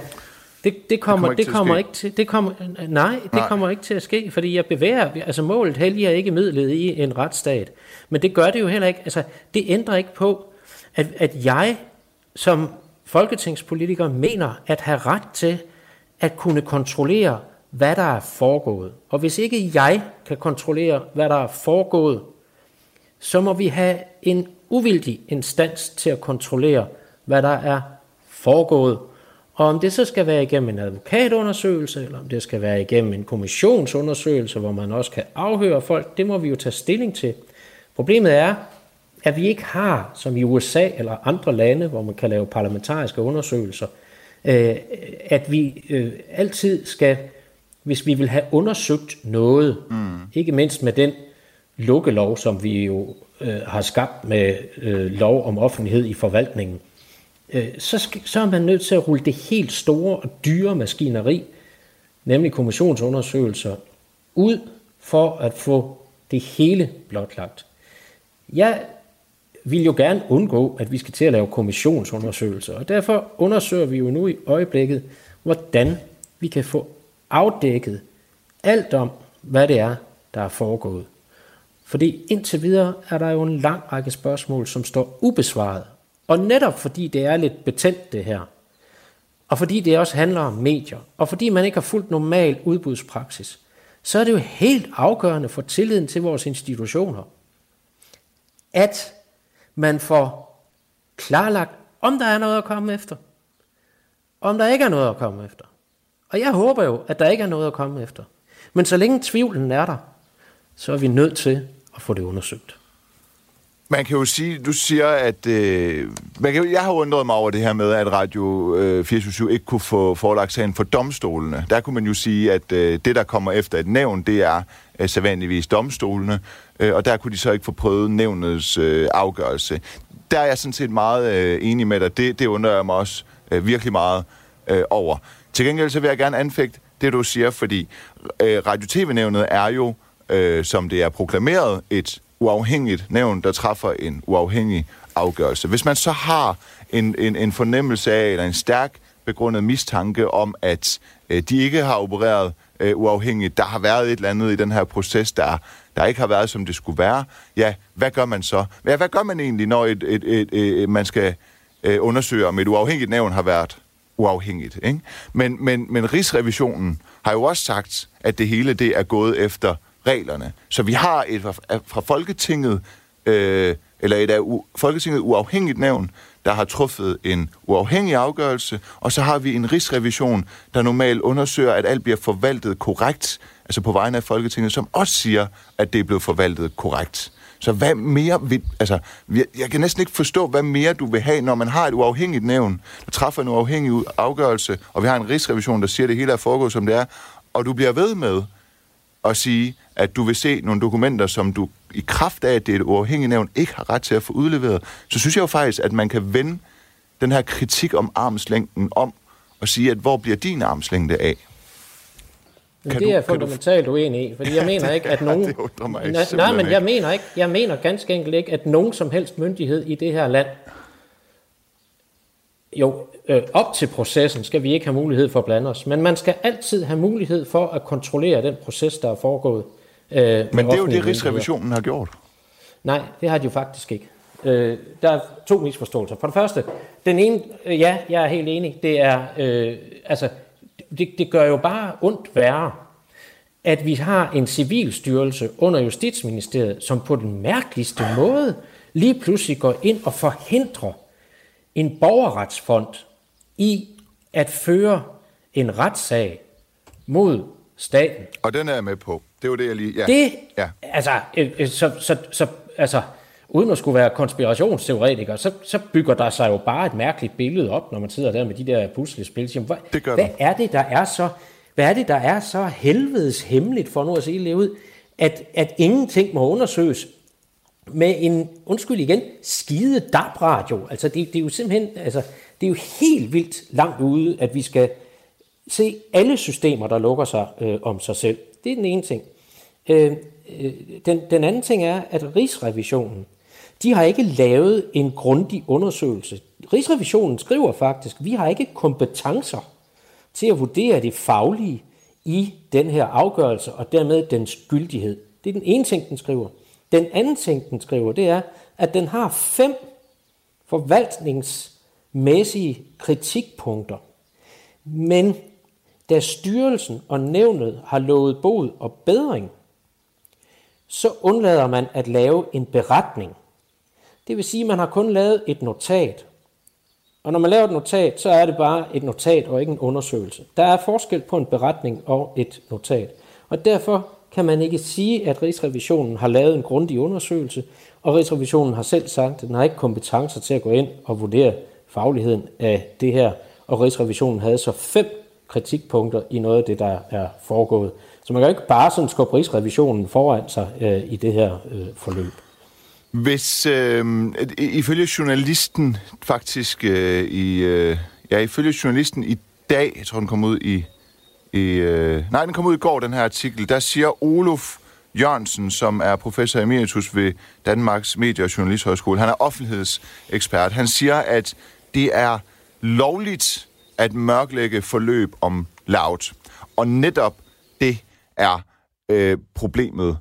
det, det kommer, det kommer, ikke, til, det kommer, nej, det nej. kommer ikke til at ske, fordi jeg bevæger, altså målet helliger ikke midlet i en retsstat. Men det gør det jo heller ikke, altså det ændrer ikke på, at, at jeg som folketingspolitiker mener at have ret til at kunne kontrollere, hvad der er foregået. Og hvis ikke jeg kan kontrollere, hvad der er foregået, så må vi have en uvildig instans til at kontrollere, hvad der er foregået. Og om det så skal være igennem en advokatundersøgelse, eller om det skal være igennem en kommissionsundersøgelse, hvor man også kan afhøre folk, det må vi jo tage stilling til. Problemet er, at vi ikke har, som i USA eller andre lande, hvor man kan lave parlamentariske undersøgelser, øh, at vi øh, altid skal, hvis vi vil have undersøgt noget, mm. ikke mindst med den lukkelov, som vi jo øh, har skabt med lov om offentlighed i forvaltningen, øh, Øh, så, skal, så er man nødt til at rulle det helt store og dyre maskineri, nemlig kommissionsundersøgelser, ud for at få det hele blotlagt. Jeg vil jo gerne undgå, at vi skal til at lave kommissionsundersøgelser, og derfor undersøger vi jo nu i øjeblikket, hvordan vi kan få afdækket alt om, hvad det er, der er foregået. Fordi indtil videre er der jo en lang række spørgsmål, som står ubesvaret. Og netop fordi det er lidt betændt det her, og fordi det også handler om medier, og fordi man ikke har fulgt normal udbudspraksis, så er det jo helt afgørende for tilliden til vores institutioner, at man får klarlagt, om der er noget at komme efter, om der ikke er noget at komme efter. Og jeg håber jo, at der ikke er noget at komme efter. Men så længe tvivlen er der, så er vi nødt til at få det undersøgt. Man kan jo sige, du siger, at... Øh, man kan, jeg har undret mig over det her med, at Radio øh, 427 ikke kunne få forelagt sagen for domstolene. Der kunne man jo sige, at øh, det, der kommer efter et nævn, det er øh, sædvanligvis domstolene, øh, og der kunne de så ikke få prøvet nævnets øh, afgørelse. Der er jeg sådan set meget øh, enig med dig. Det, det undrer jeg mig også øh, virkelig meget øh, over. Til gengæld så vil jeg gerne anfægte det, du siger, fordi øh, Radio-TV-nævnet er jo, øh, som det er proklameret, et uafhængigt nævn, der træffer en uafhængig afgørelse. Hvis man så har en, en, en fornemmelse af, eller en stærk begrundet mistanke om, at øh, de ikke har opereret øh, uafhængigt, der har været et eller andet i den her proces, der, der ikke har været, som det skulle være, ja, hvad gør man så? Ja, hvad gør man egentlig, når et, et, et, et, man skal øh, undersøge, om et uafhængigt nævn har været uafhængigt. Ikke? Men, men, men Rigsrevisionen har jo også sagt, at det hele det er gået efter reglerne. Så vi har et fra Folketinget, øh, eller et af u- Folketinget uafhængigt nævn, der har truffet en uafhængig afgørelse, og så har vi en rigsrevision, der normalt undersøger, at alt bliver forvaltet korrekt, altså på vegne af Folketinget, som også siger, at det er blevet forvaltet korrekt. Så hvad mere vil, altså, jeg, jeg kan næsten ikke forstå, hvad mere du vil have, når man har et uafhængigt nævn, der træffer en uafhængig afgørelse, og vi har en rigsrevision, der siger, at det hele er foregået, som det er, og du bliver ved med at sige, at du vil se nogle dokumenter, som du i kraft af, at det er et uafhængigt nævn, ikke har ret til at få udleveret, så synes jeg jo faktisk, at man kan vende den her kritik om armslængden om og sige, at hvor bliver din armslængde af? Men det du, er jeg fundamentalt du... uenig i, fordi jeg mener ikke, at nogen... det mig nej, nej, men jeg mener ikke, jeg mener ganske enkelt ikke, at nogen som helst myndighed i det her land, jo, øh, op til processen skal vi ikke have mulighed for at blande os, men man skal altid have mulighed for at kontrollere den proces, der er foregået. Øh, men det er jo det, Rigsrevisionen har gjort. Nej, det har de jo faktisk ikke. Øh, der er to misforståelser. For det første, den ene, øh, ja, jeg er helt enig, det er, øh, altså, det, det gør jo bare ondt værre, at vi har en civilstyrelse under Justitsministeriet, som på den mærkeligste måde lige pludselig går ind og forhindrer en borgerretsfond i at føre en retssag mod staten. Og den er jeg med på. Det var det, jeg lige... Ja. Det, ja. altså, øh, øh, så, så, så, altså, uden at skulle være konspirationsteoretiker, så, så bygger der sig jo bare et mærkeligt billede op, når man sidder der med de der puslespil. Hvad, det gør hvad er det, der er så... Hvad er det, der er så helvedes hemmeligt, for nu at sige ud, at, at ingenting må undersøges med en, undskyld igen, skide DAB-radio. Altså, det, det er jo simpelthen, altså, det er jo helt vildt langt ude, at vi skal se alle systemer, der lukker sig øh, om sig selv. Det er den ene ting. Øh, øh, den, den anden ting er, at Rigsrevisionen, de har ikke lavet en grundig undersøgelse. Rigsrevisionen skriver faktisk, vi har ikke kompetencer til at vurdere det faglige i den her afgørelse, og dermed dens gyldighed. Det er den ene ting, den skriver. Den anden ting, den skriver, det er, at den har fem forvaltningsmæssige kritikpunkter. Men da styrelsen og nævnet har lovet bod og bedring, så undlader man at lave en beretning. Det vil sige, at man har kun lavet et notat. Og når man laver et notat, så er det bare et notat og ikke en undersøgelse. Der er forskel på en beretning og et notat. Og derfor kan man ikke sige, at Rigsrevisionen har lavet en grundig undersøgelse, og Rigsrevisionen har selv sagt, at den har ikke kompetencer til at gå ind og vurdere fagligheden af det her, og Rigsrevisionen havde så fem kritikpunkter i noget af det, der er foregået. Så man kan jo ikke bare sådan skubbe Rigsrevisionen foran sig øh, i det her øh, forløb. Hvis øh, ifølge journalisten faktisk øh, i øh, ja ifølge journalisten i dag, jeg tror den kom ud i i øh, nej den kom ud i går den her artikel, der siger Olof Jørgensen, som er professor emeritus ved Danmarks Medie- og Journalisthøjskole. Han er offentlighedsekspert. Han siger, at det er lovligt at mørklægge forløb om loud. Og netop det er øh, problemet.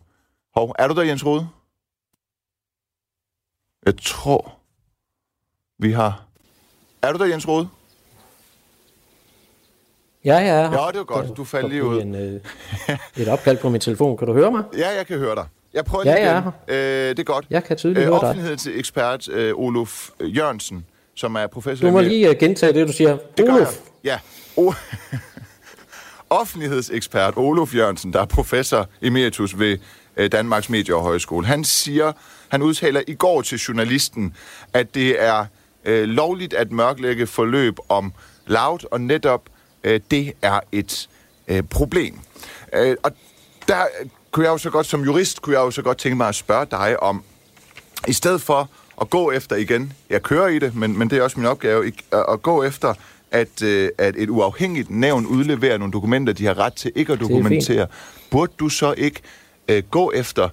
Hov, er du der, Jens Rode? Jeg tror, vi har... Er du der, Jens Rode? Ja, ja. Ja, det var godt. Du faldt lige ud. En, øh, et opkald på min telefon. Kan du høre mig? Ja, jeg kan høre dig. Jeg prøver Ja, lige ja. igen. Øh, det er godt. Jeg kan tydeligt høre dig. Offentlighedsekspert øh, Olof Jørgensen, som er professor... Du må lige uh, gentage det, du siger. Det gør Olof, jeg. Ja. O- Offentlighedsekspert Olof Jørgensen, der er professor emeritus ved øh, Danmarks Medie- og Højskole, han siger, han udtaler i går til journalisten, at det er øh, lovligt at mørklægge forløb om loud, og netop øh, det er et øh, problem. Øh, og der kunne jeg jo så godt, som jurist, kunne jeg jo så godt tænke mig at spørge dig om, i stedet for at gå efter igen, jeg kører i det, men, men det er også min opgave, at, gå efter, at, øh, at et uafhængigt nævn udleverer nogle dokumenter, de har ret til ikke at dokumentere. Burde du så ikke øh, gå efter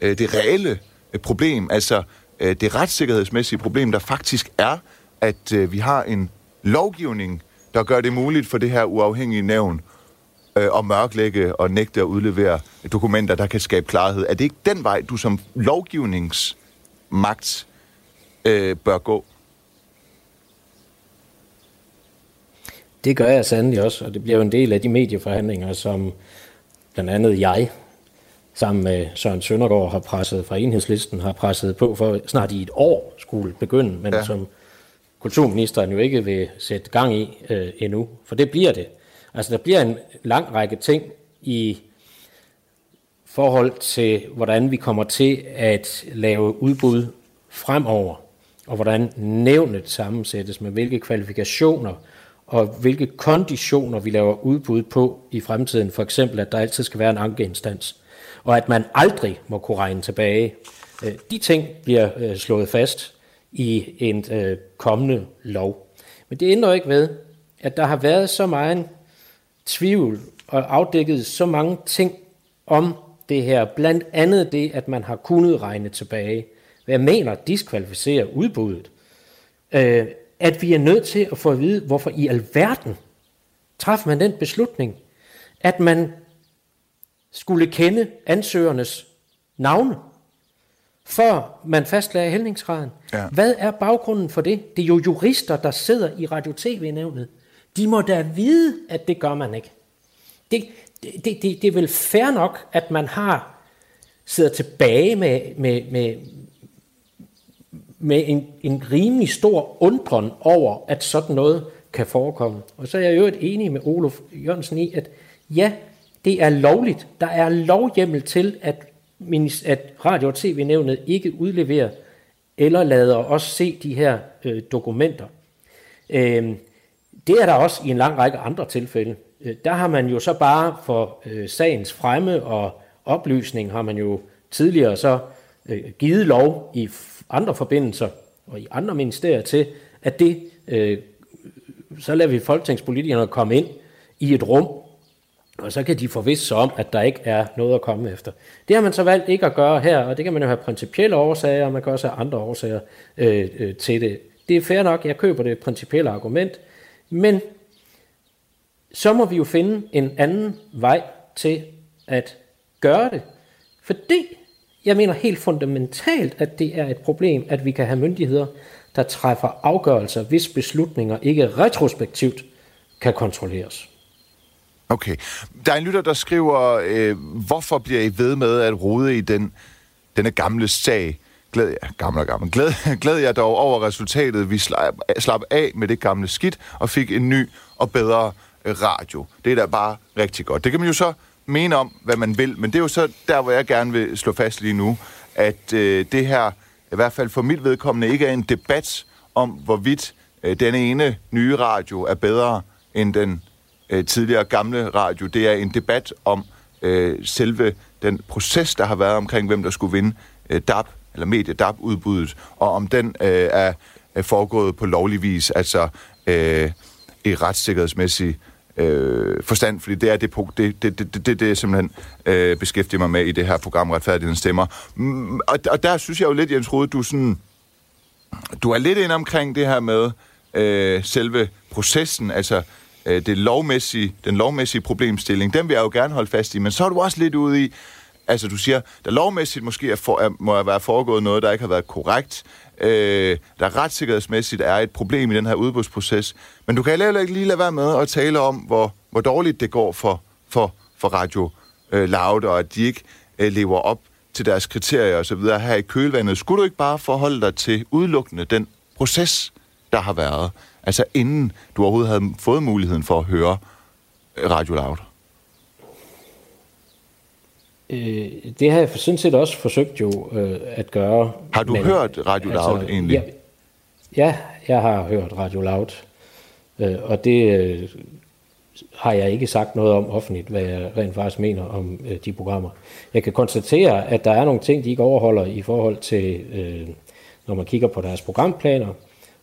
øh, det reelle øh, problem, altså øh, det retssikkerhedsmæssige problem, der faktisk er, at øh, vi har en lovgivning, der gør det muligt for det her uafhængige nævn øh, at mørklægge og nægte at udlevere dokumenter, der kan skabe klarhed. Er det ikke den vej, du som lovgivningsmagt øh, bør gå? det gør jeg sandelig også, og det bliver jo en del af de medieforhandlinger, som blandt andet jeg, sammen med Søren Søndergaard, har presset fra enhedslisten, har presset på for snart i et år skulle begynde, men Ja. som kulturministeren jo ikke vil sætte gang i øh, endnu, for det bliver det. Altså der bliver en lang række ting i forhold til, hvordan vi kommer til at lave udbud fremover, og hvordan nævnet sammensættes med hvilke kvalifikationer og hvilke konditioner vi laver udbud på i fremtiden. For eksempel, at der altid skal være en ankeinstans, og at man aldrig må kunne regne tilbage. Øh, de ting bliver øh, slået fast i en øh, kommende lov. Men det ændrer ikke ved, at der har været så meget tvivl og afdækket så mange ting om det her. Blandt andet det, at man har kunnet regne tilbage. Jeg mener diskvalificerer udbuddet. Øh, at vi er nødt til at få at vide, hvorfor i alverden træffer man den beslutning, at man skulle kende ansøgernes navne, før man fastlagde hældningsgraden. Ja. Hvad er baggrunden for det? Det er jo jurister, der sidder i Radio-TV-nævnet. De må da vide, at det gør man ikke. Det, det, det, det, det er vel fair nok, at man har sidder tilbage med, med, med, med en, en rimelig stor undren over, at sådan noget kan forekomme. Og så er jeg jo et enig med Olof Jørgensen i, at ja, det er lovligt. Der er lovhjemmel til, at, minis- at Radio- og TV-nævnet ikke udleverer eller lader os se de her øh, dokumenter. Øh, det er der også i en lang række andre tilfælde. Øh, Der har man jo så bare for øh, sagens fremme og oplysning har man jo tidligere så øh, givet lov i f- andre forbindelser og i andre ministerier til, at det, øh, så lader vi folketingspolitikerne komme ind i et rum, og så kan de forvisse sig om, at der ikke er noget at komme efter. Det har man så valgt ikke at gøre her, og det kan man jo have principielle årsager, og man kan også have andre årsager øh, øh, til det. Det er fair nok, jeg køber det principielle argument, men så må vi jo finde en anden vej til at gøre det. Fordi jeg mener helt fundamentalt, at det er et problem, at vi kan have myndigheder, der træffer afgørelser, hvis beslutninger ikke retrospektivt kan kontrolleres. Okay. Der er en lytter, der skriver, øh, hvorfor bliver I ved med at rode i den, denne gamle sag? Glæd jer, gammel og gammel. Glæd, glæd jer dog over resultatet. Vi slap, slap af med det gamle skidt og fik en ny og bedre radio. Det er da bare rigtig godt. Det kan man jo så mene om, hvad man vil, men det er jo så der, hvor jeg gerne vil slå fast lige nu, at øh, det her, i hvert fald for mit vedkommende, ikke er en debat om, hvorvidt øh, denne ene nye radio er bedre end den øh, tidligere gamle radio. Det er en debat om øh, selve den proces, der har været omkring, hvem der skulle vinde øh, DAB, eller medie DAB-udbuddet, og om den øh, er, er foregået på lovlig vis, altså øh, i retssikkerhedsmæssig øh, forstand, fordi det er det punkt, det, det, det, det, det, det jeg simpelthen øh, beskæftiger mig med i det her program, Retfærdighedens Stemmer. Mm, og, og der synes jeg jo lidt, Jens Rode, du sådan, du er lidt ind omkring det her med øh, selve processen, altså øh, det lovmæssige, den lovmæssige problemstilling, den vil jeg jo gerne holde fast i, men så er du også lidt ude i, altså du siger, der lovmæssigt måske er for, er, må være foregået noget, der ikke har været korrekt, øh, der retssikkerhedsmæssigt er et problem i den her udbudsproces, men du kan heller ikke lige lade være med at tale om, hvor, hvor dårligt det går for, for, for Radio øh, Loud, og at de ikke øh, lever op til deres kriterier osv. her i kølvandet. Skulle du ikke bare forholde dig til udelukkende den proces, der har været, altså inden du overhovedet havde fået muligheden for at høre øh, Radio Loud? Øh, det har jeg sådan set også forsøgt jo øh, at gøre. Har du men, hørt Radio Loud altså, egentlig? Ja, ja, jeg har hørt Radio Loud, øh, og det øh, har jeg ikke sagt noget om offentligt, hvad jeg rent faktisk mener om øh, de programmer. Jeg kan konstatere, at der er nogle ting, de ikke overholder i forhold til, øh, når man kigger på deres programplaner,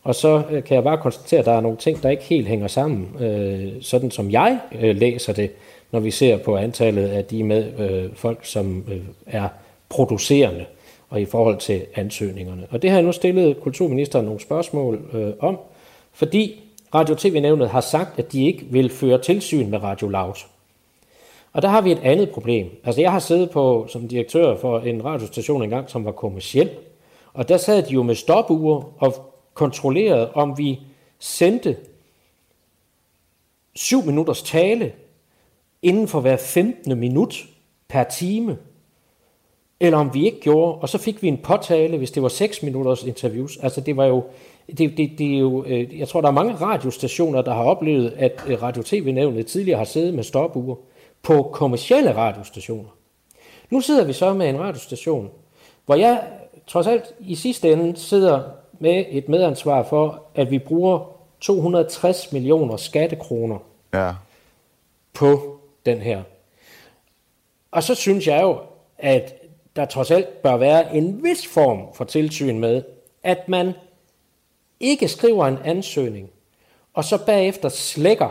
og så øh, kan jeg bare konstatere, at der er nogle ting, der ikke helt hænger sammen, øh, sådan som jeg øh, læser det når vi ser på antallet af de med øh, folk, som øh, er producerende, og i forhold til ansøgningerne. Og det har jeg nu stillet kulturministeren nogle spørgsmål øh, om, fordi Radio TV-nævnet har sagt, at de ikke vil føre tilsyn med Radio Loud. Og der har vi et andet problem. Altså jeg har siddet på som direktør for en radiostation engang, som var kommersiel, og der sad de jo med stopure og kontrollerede, om vi sendte syv minutters tale inden for hver 15. minut per time, eller om vi ikke gjorde, og så fik vi en påtale, hvis det var 6 minutters interviews. Altså det var jo, det, det, det er jo, øh, jeg tror, der er mange radiostationer, der har oplevet, at øh, Radio-TV-nævnet tidligere har siddet med stopuger på kommercielle radiostationer. Nu sidder vi så med en radiostation, hvor jeg trods alt i sidste ende sidder med et medansvar for, at vi bruger 260 millioner skattekroner ja. på den her. Og så synes jeg jo, at der trods alt bør være en vis form for tilsyn med, at man ikke skriver en ansøgning, og så bagefter slækker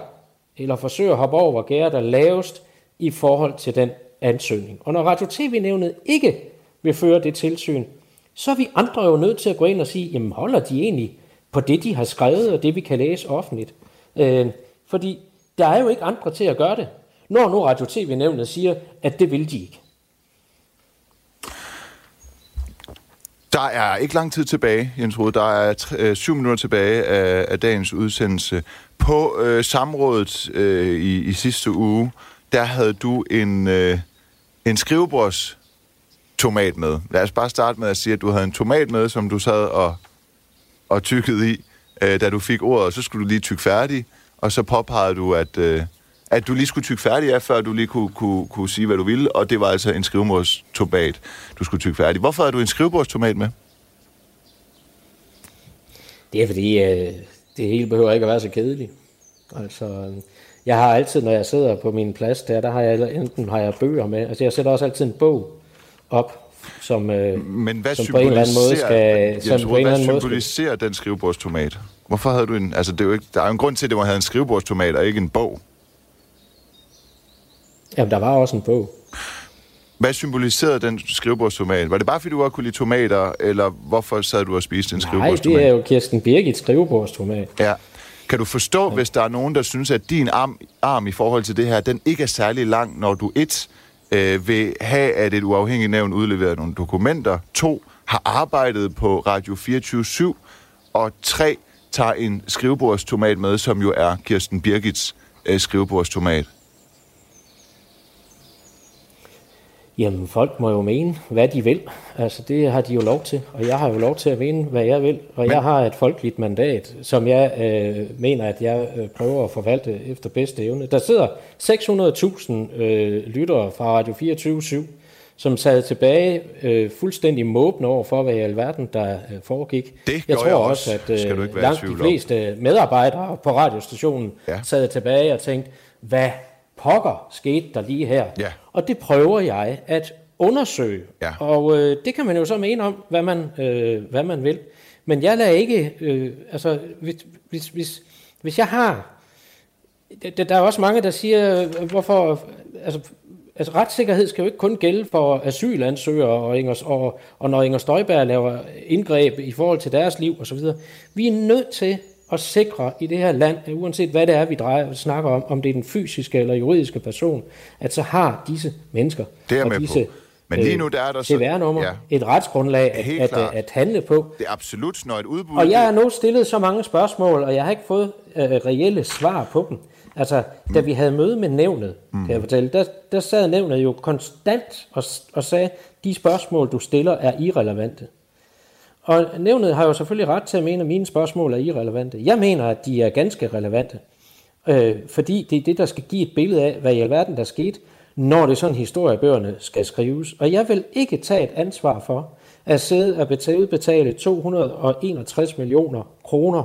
eller forsøger at hoppe over, hvor gæret er lavest i forhold til den ansøgning. Og når Radio TV-nævnet ikke vil føre det tilsyn, så er vi andre jo nødt til at gå ind og sige, jamen holder de egentlig på det, de har skrevet, og det, vi kan læse offentligt? Øh, fordi der er jo ikke andre til at gøre det når nu Radio TV-nævnet siger, at det vil de ikke? Der er ikke lang tid tilbage, Jens Rode. Der er øh, syv minutter tilbage af, af dagens udsendelse. På øh, samrådet øh, i, i sidste uge, der havde du en, øh, en skrivebords tomat med. Lad os bare starte med at sige, at du havde en tomat med, som du sad og, og tykkede i, øh, da du fik ordet, og så skulle du lige tykke færdig, og så påpegede du, at, øh, at du lige skulle tykke færdig af, før du lige kunne, kunne, kunne sige, hvad du ville, og det var altså en skrivebordstomat, du skulle tykke færdig. Hvorfor har du en skrivebordstomat med? Det er fordi, øh, det hele behøver ikke at være så kedeligt. Altså, jeg har altid, når jeg sidder på min plads der, der har jeg enten har jeg bøger med, altså jeg sætter også altid en bog op, som, øh, Men hvad som på en eller anden måde skal... Som på en hvad anden symboliserer måde skal... den skrivebordstomat? Hvorfor havde du en... Altså, det er jo ikke, der er jo en grund til, at det må have en skrivebordstomat og ikke en bog. Jamen, der var også en bog. Hvad symboliserede den skrivebordstomat? Var det bare, fordi du godt kunne lide tomater, eller hvorfor sad du og spiste en skrivebordstomat? Nej, det er jo Kirsten Birgit skrivebordstomat. Ja. Kan du forstå, ja. hvis der er nogen, der synes, at din arm, arm i forhold til det her, den ikke er særlig lang, når du et øh, vil have, at et uafhængigt nævn udleverer nogle dokumenter, to har arbejdet på Radio 24 og tre tager en skrivebordstomat med, som jo er Kirsten Birgits øh, skrivebordstomat? Jamen, folk må jo mene, hvad de vil. Altså, det har de jo lov til. Og jeg har jo lov til at mene, hvad jeg vil. Og Men... jeg har et folkeligt mandat, som jeg øh, mener, at jeg øh, prøver at forvalte efter bedste evne. Der sidder 600.000 øh, lyttere fra Radio 24 /7, som sad tilbage øh, fuldstændig måbne over for, hvad i alverden der øh, foregik. Det jeg tror jeg også, at øh, langt de fleste medarbejdere på radiostationen ja. sad tilbage og tænkte, hvad pokker skete der lige her? Ja. Og det prøver jeg at undersøge. Ja. Og øh, det kan man jo så mene om, hvad man, øh, hvad man vil. Men jeg lader ikke, øh, altså hvis, hvis, hvis, hvis jeg har, der, der er også mange, der siger, hvorfor, altså, altså retssikkerhed skal jo ikke kun gælde for asylansøgere, og, Inger, og, og når Inger Støjberg laver indgreb i forhold til deres liv osv. Vi er nødt til at sikre i det her land, at uanset hvad det er, vi drejer, snakker om, om det er den fysiske eller juridiske person, at så har disse mennesker Det er og med disse på. Men lige nu der er der så... Ja. et retsgrundlag at, at, klart. at handle på. Det er absolut, når et udbud... Og jeg har nu stillet så mange spørgsmål, og jeg har ikke fået øh, reelle svar på dem. Altså, da vi havde møde med nævnet, mm. kan jeg fortælle, der, der sad nævnet jo konstant og, og sagde, de spørgsmål, du stiller, er irrelevante. Og nævnet har jo selvfølgelig ret til at mene, at mine spørgsmål er irrelevante. Jeg mener, at de er ganske relevante. Øh, fordi det er det, der skal give et billede af, hvad i alverden der skete, når det sådan historiebøgerne skal skrives. Og jeg vil ikke tage et ansvar for at sidde og betale, betale 261 millioner kroner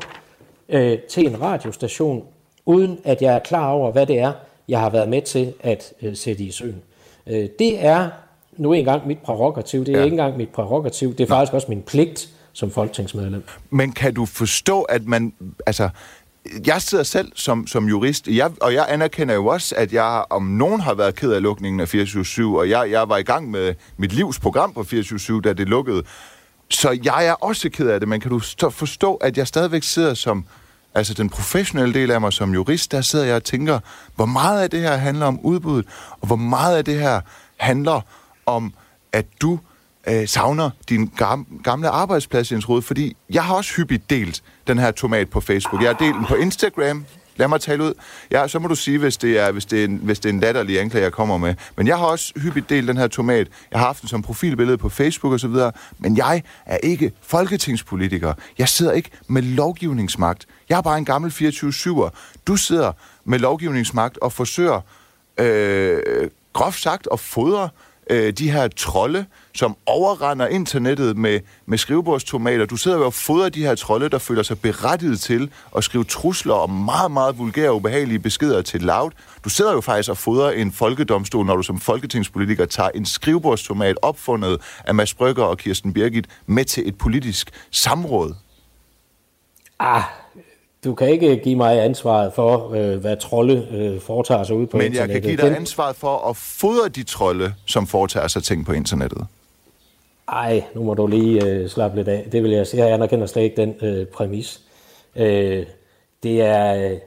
øh, til en radiostation, uden at jeg er klar over, hvad det er, jeg har været med til at øh, sætte i søen. Øh, det er nu engang mit prerogativ. Det er Ja. ikke engang mit prerogativ. Det er faktisk også min pligt som folketingsmedlem. Men kan du forstå, at man... Altså, jeg sidder selv som, som jurist, jeg, og jeg anerkender jo også, at jeg om nogen har været ked af lukningen af 24 og jeg, jeg var i gang med mit livs program på 24 da det lukkede. Så jeg er også ked af det, men kan du forstå, at jeg stadigvæk sidder som altså den professionelle del af mig som jurist, der sidder jeg og tænker, hvor meget af det her handler om udbuddet, og hvor meget af det her handler om, at du øh, savner din gam, gamle arbejdsplads, Jens Rode, fordi jeg har også hyppigt delt den her tomat på Facebook. Jeg har delt den på Instagram, lad mig tale ud. Ja, så må du sige, hvis det er, hvis det er, en, hvis det er en latterlig anklage, jeg kommer med. Men jeg har også hyppigt delt den her tomat. Jeg har haft den som profilbillede på Facebook og så videre. Men jeg er ikke folketingspolitiker. Jeg sidder ikke med lovgivningsmagt. Jeg er bare en gammel 24-7'er. Du sidder med lovgivningsmagt og forsøger, øh, groft sagt, at fodre øh, de her trolde, som overrender internettet med, med skrivebordstomater. Du sidder jo og fodrer de her trolde, der føler sig berettiget til at skrive trusler og meget, meget vulgære og ubehagelige beskeder til loud. Du sidder jo faktisk og fodrer en folkedomstol, når du som folketingspolitiker tager en skrivebordstomat opfundet af Mads Brygger og Kirsten Birgit med til et politisk samråd. Ah, du kan ikke give mig ansvaret for, øh, hvad trolde øh, foretager sig ude på Men jeg internettet. kan give dig ansvaret for at fodre de trolde, som foretager sig ting på internettet. Ej, nu må du lige øh, slappe lidt af. Det vil jeg sige. Jeg anerkender slet ikke den øh, præmis. Øh, det er... Øh,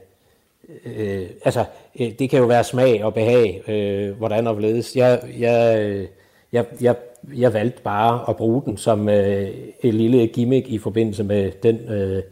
øh, altså, øh, det kan jo være smag og behag, øh, hvordan og hvorledes. Jeg, jeg, øh, jeg, jeg, jeg valgte bare at bruge den som øh, et lille gimmick i forbindelse med, den, øh,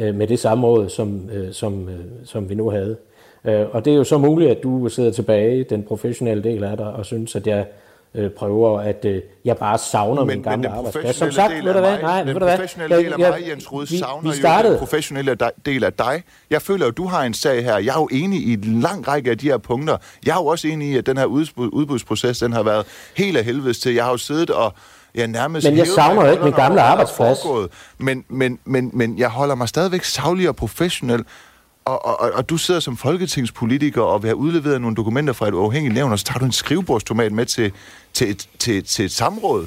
med det samråd, som, øh, som, øh, som vi nu havde. Øh, og det er jo så muligt, at du sidder tilbage, den professionelle del af dig, og synes, at jeg øh, prøver, at øh, jeg bare savner Men, min men gamle den arbejdsplads. Som sagt, ved du hvad? Nej, den ved du hvad? professionelle del af mig, Jens Rud, vi, savner vi jo startede, den professionelle del af dig. Jeg føler jo, du har en sag her. Jeg er jo enig i en lang række af de her punkter. Jeg er jo også enig i, at den her udbud, udbudsproces, den har været helt af helvedes til. Jeg har jo siddet og jeg nærmest Men jeg savner jo ikke min gamle arbejdsplads. foregået. Men, men, men, men jeg holder mig stadigvæk savlig og professionel. Og, og, og, og du sidder som folketingspolitiker og vil have udleveret nogle dokumenter fra et uafhængigt nævn, og så tager du en skrivebordstomat med til, til, et, til, til et samråd.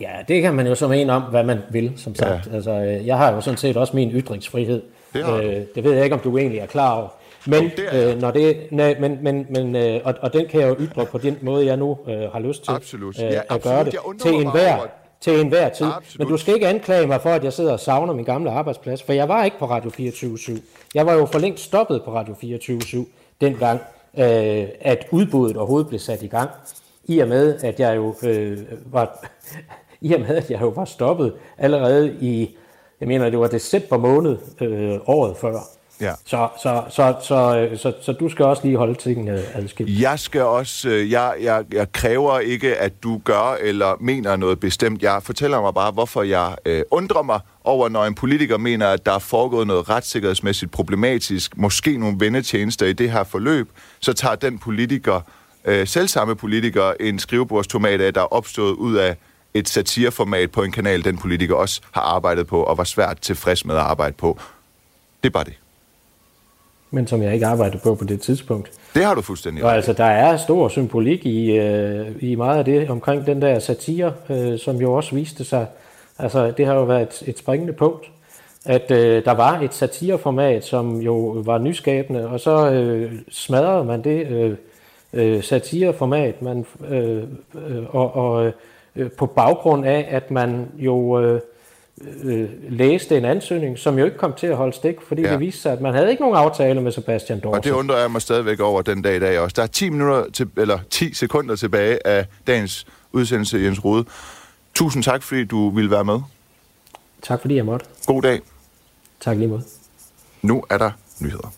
Ja, det kan man jo så mene om, hvad man vil, som sagt. Ja. Altså, øh, jeg har jo sådan set også min ytringsfrihed. Det øh, det ved jeg ikke, om du egentlig er klar over. Men, er jeg. øh, når det, nej, men, men, men, øh, og, og den kan jeg jo ytre på den måde, jeg nu øh, har lyst til Absolut. øh, Ja, at absolut. gøre det til enhver, over- til enhver tid. Absolut. Men du skal ikke anklage mig for, at jeg sidder og savner min gamle arbejdsplads, for jeg var ikke på Radio 24 Jeg var jo for længst stoppet på Radio 24 dengang, øh, at udbuddet overhovedet blev sat i gang. I og med, at jeg jo øh, var, i og med, at jeg jo var stoppet allerede i, jeg mener, det var december måned øh, året før. Ja. Så, så, så, så, øh, så, så du skal også lige holde tingene adskilt. Jeg skal også, øh, jeg, jeg, jeg kræver ikke, at du gør eller mener noget bestemt. Jeg fortæller mig bare, hvorfor jeg øh, undrer mig over, når en politiker mener, at der er foregået noget retssikkerhedsmæssigt problematisk, måske nogle vendetjenester i det her forløb, så tager den politiker, øh, selvsamme politiker, en skrivebordstomat af, der er opstået ud af et satireformat på en kanal, den politiker også har arbejdet på og var svært tilfreds med at arbejde på. Det er bare det. Men som jeg ikke arbejdede på på det tidspunkt. Det har du fuldstændig Og altså, der er stor symbolik i, øh, i meget af det omkring den der satire, øh, som jo også viste sig. Altså, det har jo været et, et springende punkt, at øh, der var et satireformat, som jo var nyskabende, og så øh, smadrede man det øh, øh, satireformat, man, øh, øh, og, og øh, på baggrund af, at man jo øh, øh, læste en ansøgning, som jo ikke kom til at holde stik, fordi ja. det viste sig, at man havde ikke nogen aftale med Sebastian Dorset. Og det undrer jeg mig stadigvæk over den dag i dag også. Der er 10, minutter til, eller 10 sekunder tilbage af dagens udsendelse, Jens Rode. Tusind tak, fordi du ville være med. Tak fordi jeg måtte. God dag. Tak lige måde. Nu er der nyheder.